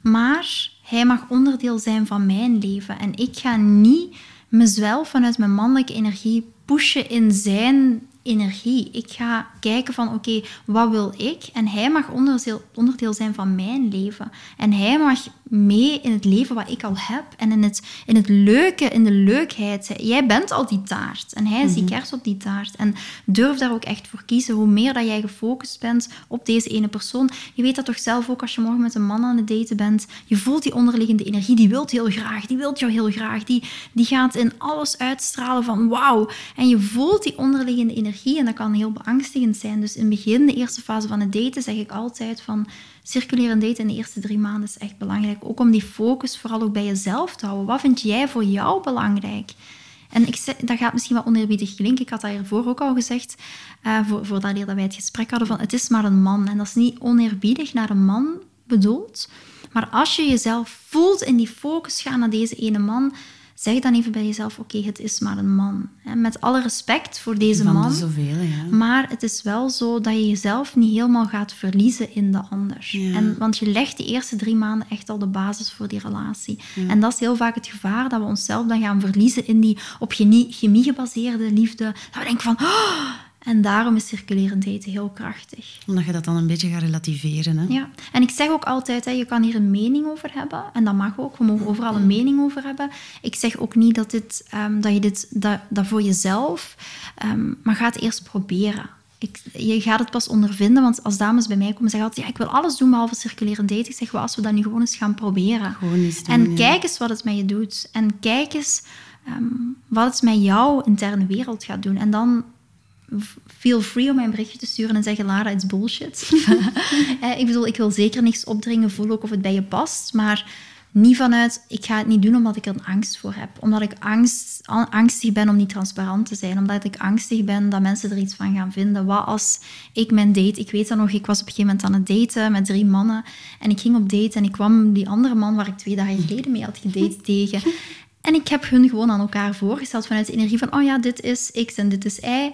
maar hij mag onderdeel zijn van mijn leven. En ik ga niet mezelf vanuit mijn mannelijke energie pushen in zijn energie. Ik ga kijken van oké, wat wil ik? En hij mag onderdeel, onderdeel zijn van mijn leven. En hij mag mee in het leven wat ik al heb. En in het, in het leuke, in de leukheid. Jij bent al die taart. En hij is die mhm. kers op die taart. En durf daar ook echt voor kiezen. Hoe meer dat jij gefocust bent op deze ene persoon. Je weet dat toch zelf ook als je morgen met een man aan het daten bent. Je voelt die onderliggende energie. Die wilt heel graag. Die wilt jou heel graag. Die, die gaat in alles uitstralen van wauw. En je voelt die onderliggende energie. En dat kan heel beangstigend zijn. Dus in het begin, de eerste fase van het daten, zeg ik altijd van circuleren daten in de eerste drie maanden is echt belangrijk. Ook om die focus vooral ook bij jezelf te houden. Wat vind jij voor jou belangrijk? En ik dat gaat misschien wat oneerbiedig klinken. Ik had dat hiervoor ook al gezegd, uh, voor, voordat wij het gesprek hadden, van het is maar een man. En dat is niet oneerbiedig naar een man bedoeld. Maar als je jezelf voelt in die focus gaan naar deze ene man, zeg dan even bij jezelf: oké, het is maar een man. Met alle respect voor deze Van man. De zoveel, ja. Maar het is wel zo dat je jezelf niet helemaal gaat verliezen in de ander. En, want je legt die eerste drie maanden echt al de basis voor die relatie. En dat is heel vaak het gevaar dat we onszelf dan gaan verliezen in die op chemie gebaseerde liefde. Dat we denken van. Oh, en daarom is circulerend eten heel krachtig. Omdat je dat dan een beetje gaat relativeren. Hè? Ja, en ik zeg ook altijd, hè, je kan hier een mening over hebben. En dat mag ook, we mogen overal een mening over hebben. Ik zeg ook niet dat, dit, um, dat je dit dat, dat voor jezelf... Um, maar ga het eerst proberen. Ik, je gaat het pas ondervinden, want als dames bij mij komen zeggen altijd, ja, ik wil alles doen behalve circulerend daten. Ik zeg, als we dat nu gewoon eens gaan proberen. Gewoon eens doen, en kijk eens wat het met je doet. En kijk eens um, wat het met jouw interne wereld gaat doen. En dan feel free om mij een berichtje te sturen en zeggen, Lara, it's bullshit. Eh, ik bedoel, ik wil zeker niks opdringen, voel ook of het bij je past, maar niet vanuit, ik ga het niet doen omdat ik er een angst voor heb. Omdat ik angst, angstig ben om niet transparant te zijn. Omdat ik angstig ben dat mensen er iets van gaan vinden. Wat als ik mijn date... Ik weet dat nog, ik was op een gegeven moment aan het daten met drie mannen. En ik ging op date en ik kwam die andere man waar ik twee dagen geleden mee had gedate tegen. En ik heb hun gewoon aan elkaar voorgesteld vanuit de energie van, oh ja, dit is X en dit is Y.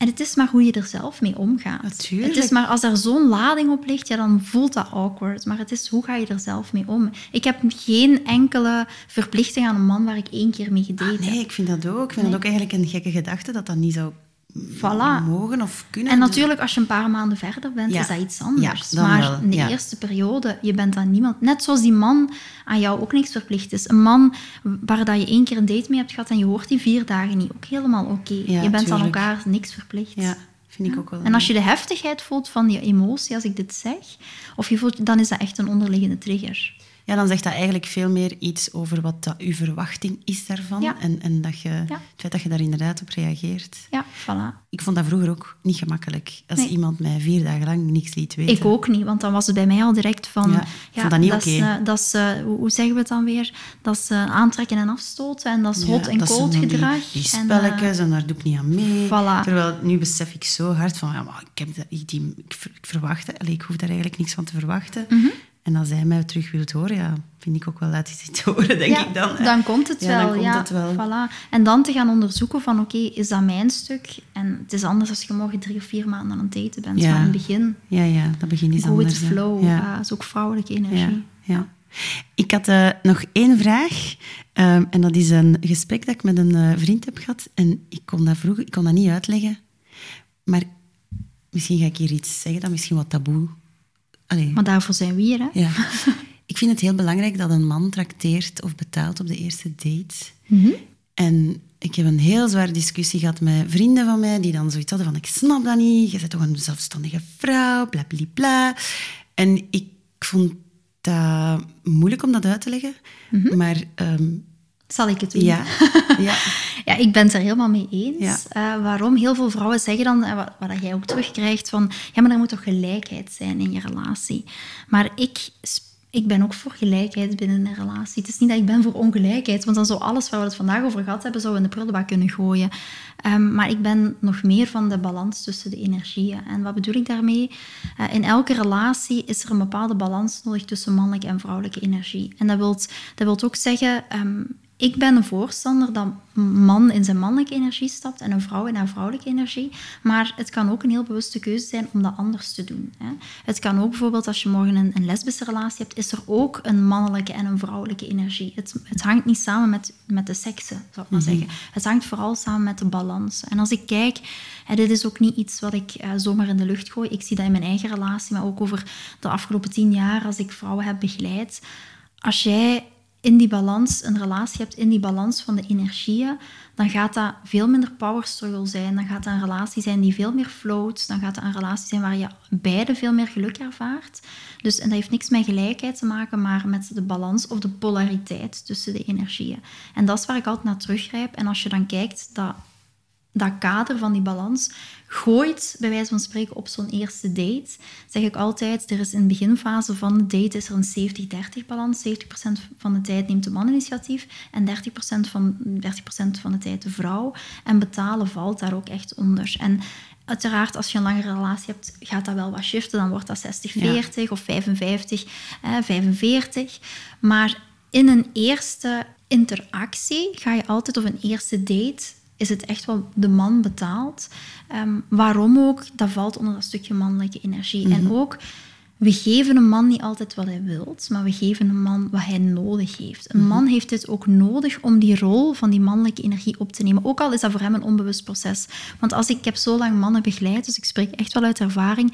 En het is maar hoe je er zelf mee omgaat. Natuurlijk. Het is maar als er zo'n lading op ligt, ja, dan voelt dat awkward. Maar het is hoe ga je er zelf mee om. Ik heb geen enkele verplichting aan een man waar ik één keer mee gedate ah, Nee, ik vind dat ook. Ik vind dat ook eigenlijk een gekke gedachte dat dat niet zou voilà. mogen of kunnen. En natuurlijk, als je een paar maanden verder bent, is dat iets anders. maar in de eerste periode, je bent dan niemand... Net zoals die man aan jou ook niks verplicht is. Een man waar dat je één keer een date mee hebt gehad en je hoort die vier dagen niet, ook helemaal oké. je bent aan elkaar niks verplicht. Ja. vind ik ook wel. En als je de heftigheid voelt van die emotie, als ik dit zeg, of je voelt, dan is dat echt een onderliggende trigger. Ja, dan zegt dat eigenlijk veel meer iets over wat dat uw verwachting is daarvan. Ja. En, en dat je, Ja. het feit dat je daar inderdaad op reageert. Ja, voilà. Ik vond dat vroeger ook niet gemakkelijk. Als Nee. iemand mij vier dagen lang niks liet weten. Ik ook niet, want dan was het bij mij al direct van... Ja, dat niet eh, dat is, eh, hoe, hoe zeggen we het dan weer? Dat is eh, aantrekken en afstoten en dat is hot en cold die- gedrag. Die, en, eh, spelletjes en daar doe ik niet aan mee. Voilà. Terwijl nu besef ik zo hard van, ja, maar ik, heb dat, ik, die, ik, ver- ik verwacht, allee, ik hoef daar eigenlijk niks van te verwachten. Mhm. En als hij mij terug wilt horen, ja, vind ik ook wel laat eens iets horen, denk ja, ik dan. hè. Dan komt het Ja, wel. dan komt ja, het wel. Voilà. En dan te gaan onderzoeken van, oké, is dat mijn stuk? En het is anders als je morgen drie of vier maanden aan het daten bent. Ja. Maar in het begin, Ja, ja, dat go with anders. hè. flow. Ja. Dat is ook vrouwelijke energie. Ja, ja. Ik had eh, nog één vraag. ehm, en dat is een gesprek dat ik met een eh, vriend heb gehad. En ik kon dat vroeger ik kon dat niet uitleggen. Maar misschien ga ik hier iets zeggen dat misschien wat taboe... Allee, Maar daarvoor zijn we hier, hè? ja. Ik vind het heel belangrijk dat een man trakteert of betaalt op de eerste date. Mhm. En ik heb een heel zware discussie gehad met vrienden van mij, die dan zoiets hadden van, ik snap dat niet, je bent toch een zelfstandige vrouw, bla, bla, bla. En ik vond dat moeilijk om dat uit te leggen. Maar ehm, Zal ik het doen? ja, ja, Ja, ik ben het er helemaal mee eens. Ja. Eh, waarom? Heel veel vrouwen zeggen dan, eh, wat, jij ook terugkrijgt, van ja, maar er moet toch gelijkheid zijn in je relatie. Maar ik, ik ben ook voor gelijkheid binnen een relatie. Het is niet dat ik ben voor ongelijkheid, want dan zou alles waar we het vandaag over gehad hebben, zou in de prullenbak kunnen gooien. Ehm, maar ik ben nog meer van de balans tussen de energieën. En wat bedoel ik daarmee? Eh, in elke relatie is er een bepaalde balans nodig tussen mannelijke en vrouwelijke energie. En dat wil dat wilt ook zeggen, ehm, ik ben een voorstander dat een man in zijn mannelijke energie stapt en een vrouw in haar vrouwelijke energie. Maar het kan ook een heel bewuste keuze zijn om dat anders te doen. Hè. Het kan ook bijvoorbeeld als je morgen een, een lesbische relatie hebt, is er ook een mannelijke en een vrouwelijke energie. Het, het hangt niet samen met, met de seksen, zou ik maar zeggen. Het hangt vooral samen met de balans. En als ik kijk, en dit is ook niet iets wat ik eh, zomaar in de lucht gooi. Ik zie dat in mijn eigen relatie, maar ook over de afgelopen tien jaar als ik vrouwen heb begeleid. Als jij in die balans, een relatie hebt in die balans van de energieën, dan gaat dat veel minder power struggle zijn. Dan gaat dat een relatie zijn die veel meer float. Dan gaat dat een relatie zijn waar je beide veel meer geluk ervaart. Dus, en dat heeft niks met gelijkheid te maken, maar met de balans of de polariteit tussen de energieën. En dat is waar ik altijd naar teruggrijp. En als je dan kijkt, dat dat kader van die balans gooit, bij wijze van spreken, op zo'n eerste date. Zeg ik altijd, er is in de beginfase van de date is er een 70-30 balans. 70% van de tijd neemt de man initiatief en 30% van, 30% van de tijd de vrouw. En betalen valt daar ook echt onder. En uiteraard, als je een langere relatie hebt, gaat dat wel wat shiften. Dan wordt dat 60-40 of 55, eh, 45. Maar in een eerste interactie ga je altijd, of een eerste date, is het echt wel de man betaalt. Ehm, waarom ook? Dat valt onder dat stukje mannelijke energie. En ook, we geven een man niet altijd wat hij wilt, maar we geven een man wat hij nodig heeft. Een man heeft dit ook nodig om die rol van die mannelijke energie op te nemen. Ook al is dat voor hem een onbewust proces. Want als ik, ik heb zo lang mannen begeleid, dus ik spreek echt wel uit ervaring.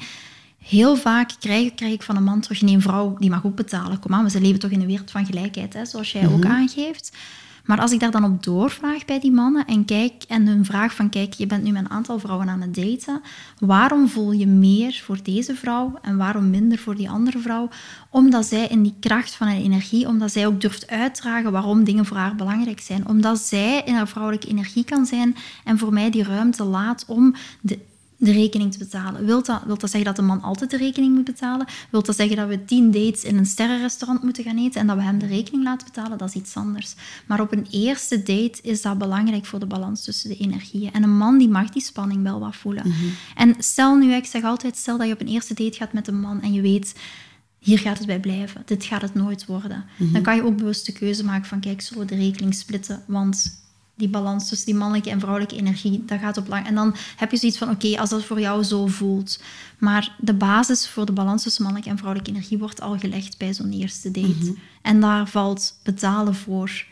Heel vaak krijg, krijg ik van een man terug, nee, een vrouw die mag ook betalen. Kom aan, we leven toch in een wereld van gelijkheid, hè, zoals jij ook aangeeft. Maar als ik daar dan op doorvraag bij die mannen en kijk en hun vraag van kijk, je bent nu met een aantal vrouwen aan het daten, waarom voel je meer voor deze vrouw en waarom minder voor die andere vrouw? Omdat zij in die kracht van haar energie, omdat zij ook durft uitdragen waarom dingen voor haar belangrijk zijn, omdat zij in haar vrouwelijke energie kan zijn en voor mij die ruimte laat om de de rekening te betalen. Wilt dat, wilt dat zeggen dat de man altijd de rekening moet betalen? Wilt dat zeggen dat we tien dates in een sterrenrestaurant moeten gaan eten en dat we hem de rekening laten betalen? Dat is iets anders. Maar op een eerste date is dat belangrijk voor de balans tussen de energieën. En een man die mag die spanning wel wat voelen. En stel nu, ik zeg altijd, stel dat je op een eerste date gaat met een man en je weet hier gaat het bij blijven. Dit gaat het nooit worden. Dan kan je ook bewust de keuze maken van, kijk, zullen we de rekening splitten? Want die balans tussen die mannelijke en vrouwelijke energie, dat gaat op lang. En dan heb je zoiets van, oké, als dat voor jou zo voelt. Maar de basis voor de balans tussen mannelijke en vrouwelijke energie wordt al gelegd bij zo'n eerste date. En daar valt betalen voor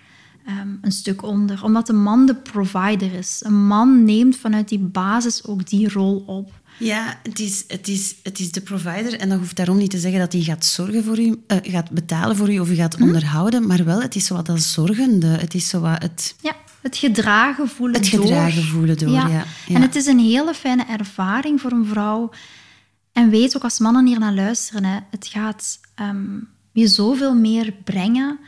ehm, een stuk onder. Omdat de man de provider is. Een man neemt vanuit die basis ook die rol op. Ja, het is, het, is, het is de provider en dat hoeft daarom niet te zeggen dat hij gaat zorgen voor u, eh, gaat betalen voor u of u gaat onderhouden, maar wel, het is zo wat dat zorgende. Het is zo wat het... Ja, het gedragen voelen Het door. gedragen voelen door, ja. ja. En het is een hele fijne ervaring voor een vrouw. En weet ook als mannen hier naar luisteren, hè, het gaat ehm, je zoveel meer brengen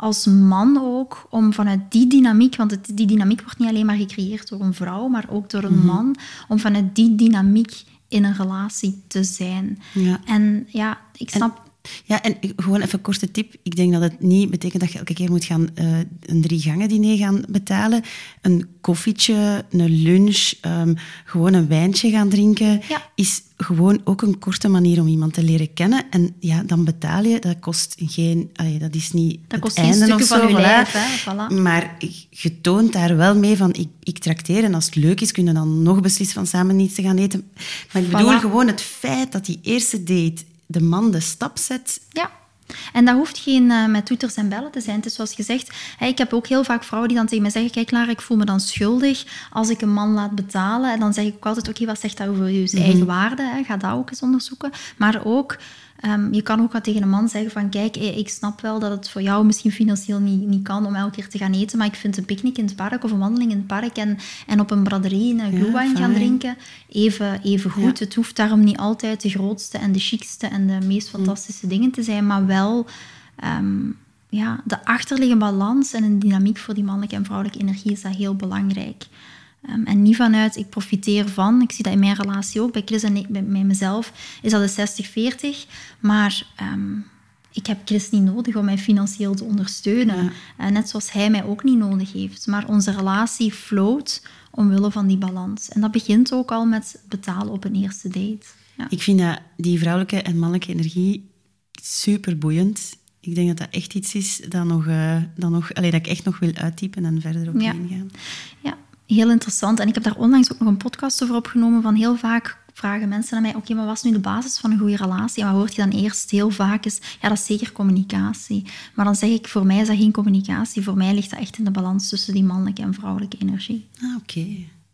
als man ook, om vanuit die dynamiek, want het, die dynamiek wordt niet alleen maar gecreëerd door een vrouw, maar ook door een Mhm. man, om vanuit die dynamiek in een relatie te zijn. Ja. En ja, ik snap... Ja, en gewoon even een korte tip. Ik denk dat het niet betekent dat je elke keer moet gaan eh, een drie gangen diner gaan betalen. Een koffietje, een lunch, ehm, gewoon een wijntje gaan drinken, Ja. is gewoon ook een korte manier om iemand te leren kennen. En ja, dan betaal je. Dat kost geen... allee, dat is niet Dat het kost geen stukken van zo, je voilà. lijf, hè, voilà. Maar je toont daar wel mee van, ik, ik trakteer en als het leuk is, kunnen dan nog beslissen van samen iets te gaan eten. Maar ik bedoel Voilà. gewoon het feit dat die eerste date de man de stap zet, Ja. En dat hoeft geen eh, met toeters en bellen te zijn. Het is zoals gezegd, hè, ik heb ook heel vaak vrouwen die dan tegen mij zeggen, kijk Lara, ik voel me dan schuldig als ik een man laat betalen. En dan zeg ik ook altijd, oké, wat zegt dat over je eigen waarde? Hè? Ga dat ook eens onderzoeken. Maar ook, ehm, je kan ook wat tegen een man zeggen van, kijk, eh, ik snap wel dat het voor jou misschien financieel niet, niet kan om elke keer te gaan eten, maar ik vind een picknick in het park of een wandeling in het park en, en op een braderie een glühwein gaan drinken, even, even goed. Het hoeft daarom niet altijd de grootste en de chicste en de meest fantastische dingen te zijn, maar wel ehm, ja, de achterliggende balans en een dynamiek voor die mannelijke en vrouwelijke energie is dat heel belangrijk. Ehm, en niet vanuit, ik profiteer van, ik zie dat in mijn relatie ook, bij Chris en ik, bij, bij mezelf, is dat een 60-40. Maar ehm, ik heb Chris niet nodig om mij financieel te ondersteunen. Eh, net zoals hij mij ook niet nodig heeft. Maar onze relatie float omwille van die balans. En dat begint ook al met betalen op een eerste date. Ja. Ik vind dat die vrouwelijke en mannelijke energie super boeiend. Ik denk dat dat echt iets is dat, nog, eh, dat, nog, dat ik echt nog wil uittypen en verder op Ja. ingaan. Ja, heel interessant. En ik heb daar onlangs ook nog een podcast over opgenomen van heel vaak vragen mensen aan mij, oké, maar wat is nu de basis van een goede relatie? En wat hoort je dan eerst heel vaak is, ja, dat is zeker communicatie. Maar dan zeg ik, voor mij is dat geen communicatie. Voor mij ligt dat echt in de balans tussen die mannelijke en vrouwelijke energie. Ah, oké.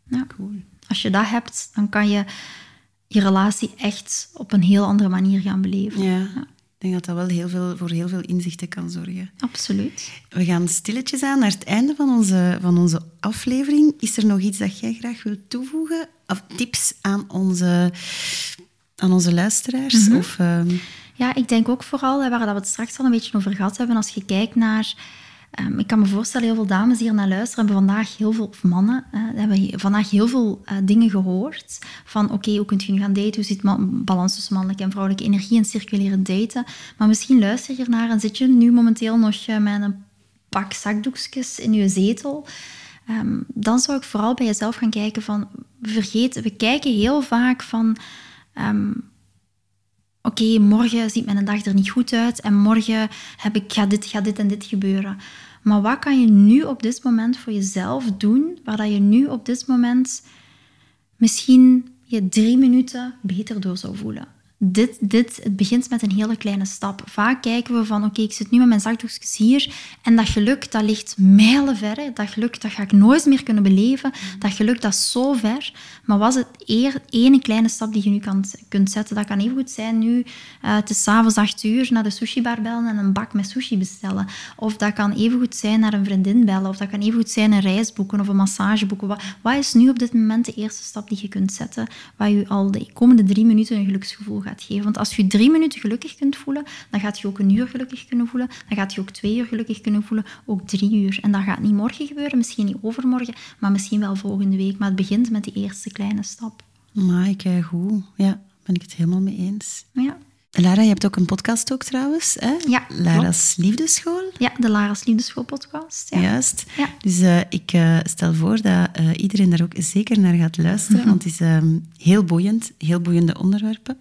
Ja. Cool. Als je dat hebt, dan kan je je relatie echt op een heel andere manier gaan beleven. Ja. Ik denk dat dat wel heel veel, voor heel veel inzichten kan zorgen. Absoluut. We gaan stilletjes aan naar het einde van onze, van onze aflevering. Is er nog iets dat jij graag wilt toevoegen? Of tips aan onze, aan onze luisteraars? Mhm. Of, ehm, Ja, ik denk ook vooral, waar dat we het straks al een beetje over gehad hebben, als je kijkt naar... ehm, ik kan me voorstellen, heel veel dames hier naar luisteren, hebben vandaag heel veel, of mannen, eh, hebben he- vandaag heel veel eh, dingen gehoord. Van, oké, hoe kun je nu gaan daten? Hoe zit balans tussen mannelijke en vrouwelijke energie en circuleren daten? Maar misschien luister je ernaar en zit je nu momenteel nog eh, met een pak zakdoekjes in je zetel. Ehm, dan zou ik vooral bij jezelf gaan kijken van... Vergeet, we kijken heel vaak van... ehm, oké, morgen ziet mijn dag er niet goed uit en morgen heb ik, gaat, dit, gaat dit en dit gebeuren. Maar wat kan je nu op dit moment voor jezelf doen, waar dat je nu op dit moment misschien je drie minuten beter door zou voelen? Dit, dit, het begint met een hele kleine stap. Vaak kijken we van, oké, ik zit nu met mijn zakdoekjes hier en dat geluk, dat ligt mijlenver. Dat geluk, dat ga ik nooit meer kunnen beleven. Dat geluk, dat is zo ver. Maar was het eer, ene kleine stap die je nu kan, kunt zetten? Dat kan even goed zijn nu, eh, het is s'avonds acht uur, naar de sushibar bellen en een bak met sushi bestellen. Of dat kan even goed zijn naar een vriendin bellen. Of dat kan even goed zijn een reis boeken of een massage boeken. Wat, wat is nu op dit moment de eerste stap die je kunt zetten, waar je al de komende drie minuten een geluksgevoel gaat geven? Want als je drie minuten gelukkig kunt voelen, dan gaat je ook een uur gelukkig kunnen voelen. Dan gaat je ook twee uur gelukkig kunnen voelen, ook drie uur. En dat gaat niet morgen gebeuren, misschien niet overmorgen, maar misschien wel volgende week. Maar het begint met die eerste kleine stap. Maar kijk, goed. Ja, ben ik het helemaal mee eens. Ja, Lara, je hebt ook een podcast ook trouwens, hè? Ja, Lara's Liefdeschool. ja de Lara's Liefdeschool podcast. Ja. Juist. Ja. Dus eh, ik eh, stel voor dat eh, iedereen daar ook zeker naar gaat luisteren, Mhm. want het is ehm, heel boeiend, heel boeiende onderwerpen.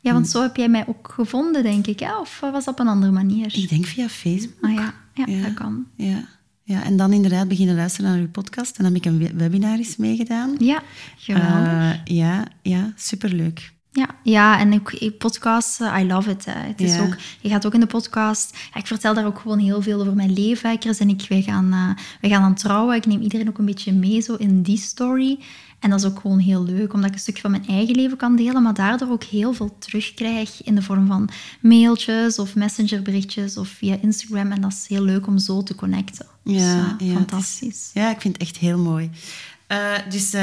ja, want zo heb jij mij ook gevonden, denk ik. Hè? Of was dat op een andere manier? Ik denk via Facebook. Ah ja, ja, Ja. dat kan. Ja. ja, en dan inderdaad beginnen luisteren naar uw podcast. En dan heb ik een we- webinar eens meegedaan. Ja, geweldig. Ja, ja, superleuk. Ja, ja en ook podcasten, I love it. Het is ook, je gaat ook in de podcast... Ja, ik vertel daar ook gewoon heel veel over mijn leven. Chris en ik, wij gaan, uh, wij gaan aan trouwen. Ik neem iedereen ook een beetje mee zo in die story. En dat is ook gewoon heel leuk, omdat ik een stukje van mijn eigen leven kan delen, maar daardoor ook heel veel terugkrijg in de vorm van mailtjes of messengerberichtjes of via Instagram. En dat is heel leuk om zo te connecten. Ja, dus, uh, ja fantastisch. ja, ik vind het echt heel mooi. Uh, dus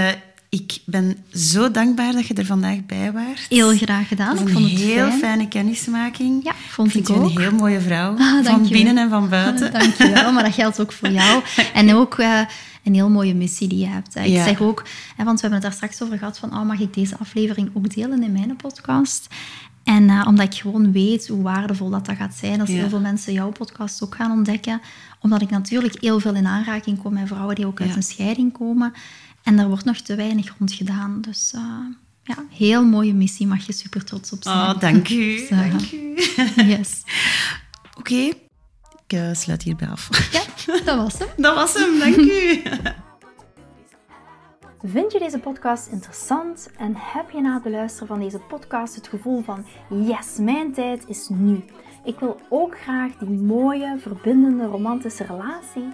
ik ben zo dankbaar dat je er vandaag bij was. Heel graag gedaan. Ik vond het een heel fijne kennismaking. Ja, vond ik, ik ook. een heel mooie vrouw. Ah, van binnen en van buiten. Dankjewel, maar dat geldt ook voor jou. En ook uh, een heel mooie missie die je hebt. Ik zeg ook, hè, want we hebben het daar straks over gehad, van oh, mag ik deze aflevering ook delen in mijn podcast? En uh, omdat ik gewoon weet hoe waardevol dat, dat gaat zijn als heel veel mensen jouw podcast ook gaan ontdekken. Omdat ik natuurlijk heel veel in aanraking kom met vrouwen die ook uit een scheiding komen. En daar wordt nog te weinig rond gedaan. Dus uh, ja, heel mooie missie. Mag je super trots op zijn. Oh, dank u. Dus, uh, dank u. yes. Oké, okay. ik uh, sluit hierbij af. Ja, dat was hem. dat was hem, dank u. Vind je deze podcast interessant en heb je na het beluisteren van deze podcast het gevoel van yes, mijn tijd is nu. Ik wil ook graag die mooie, verbindende, romantische relatie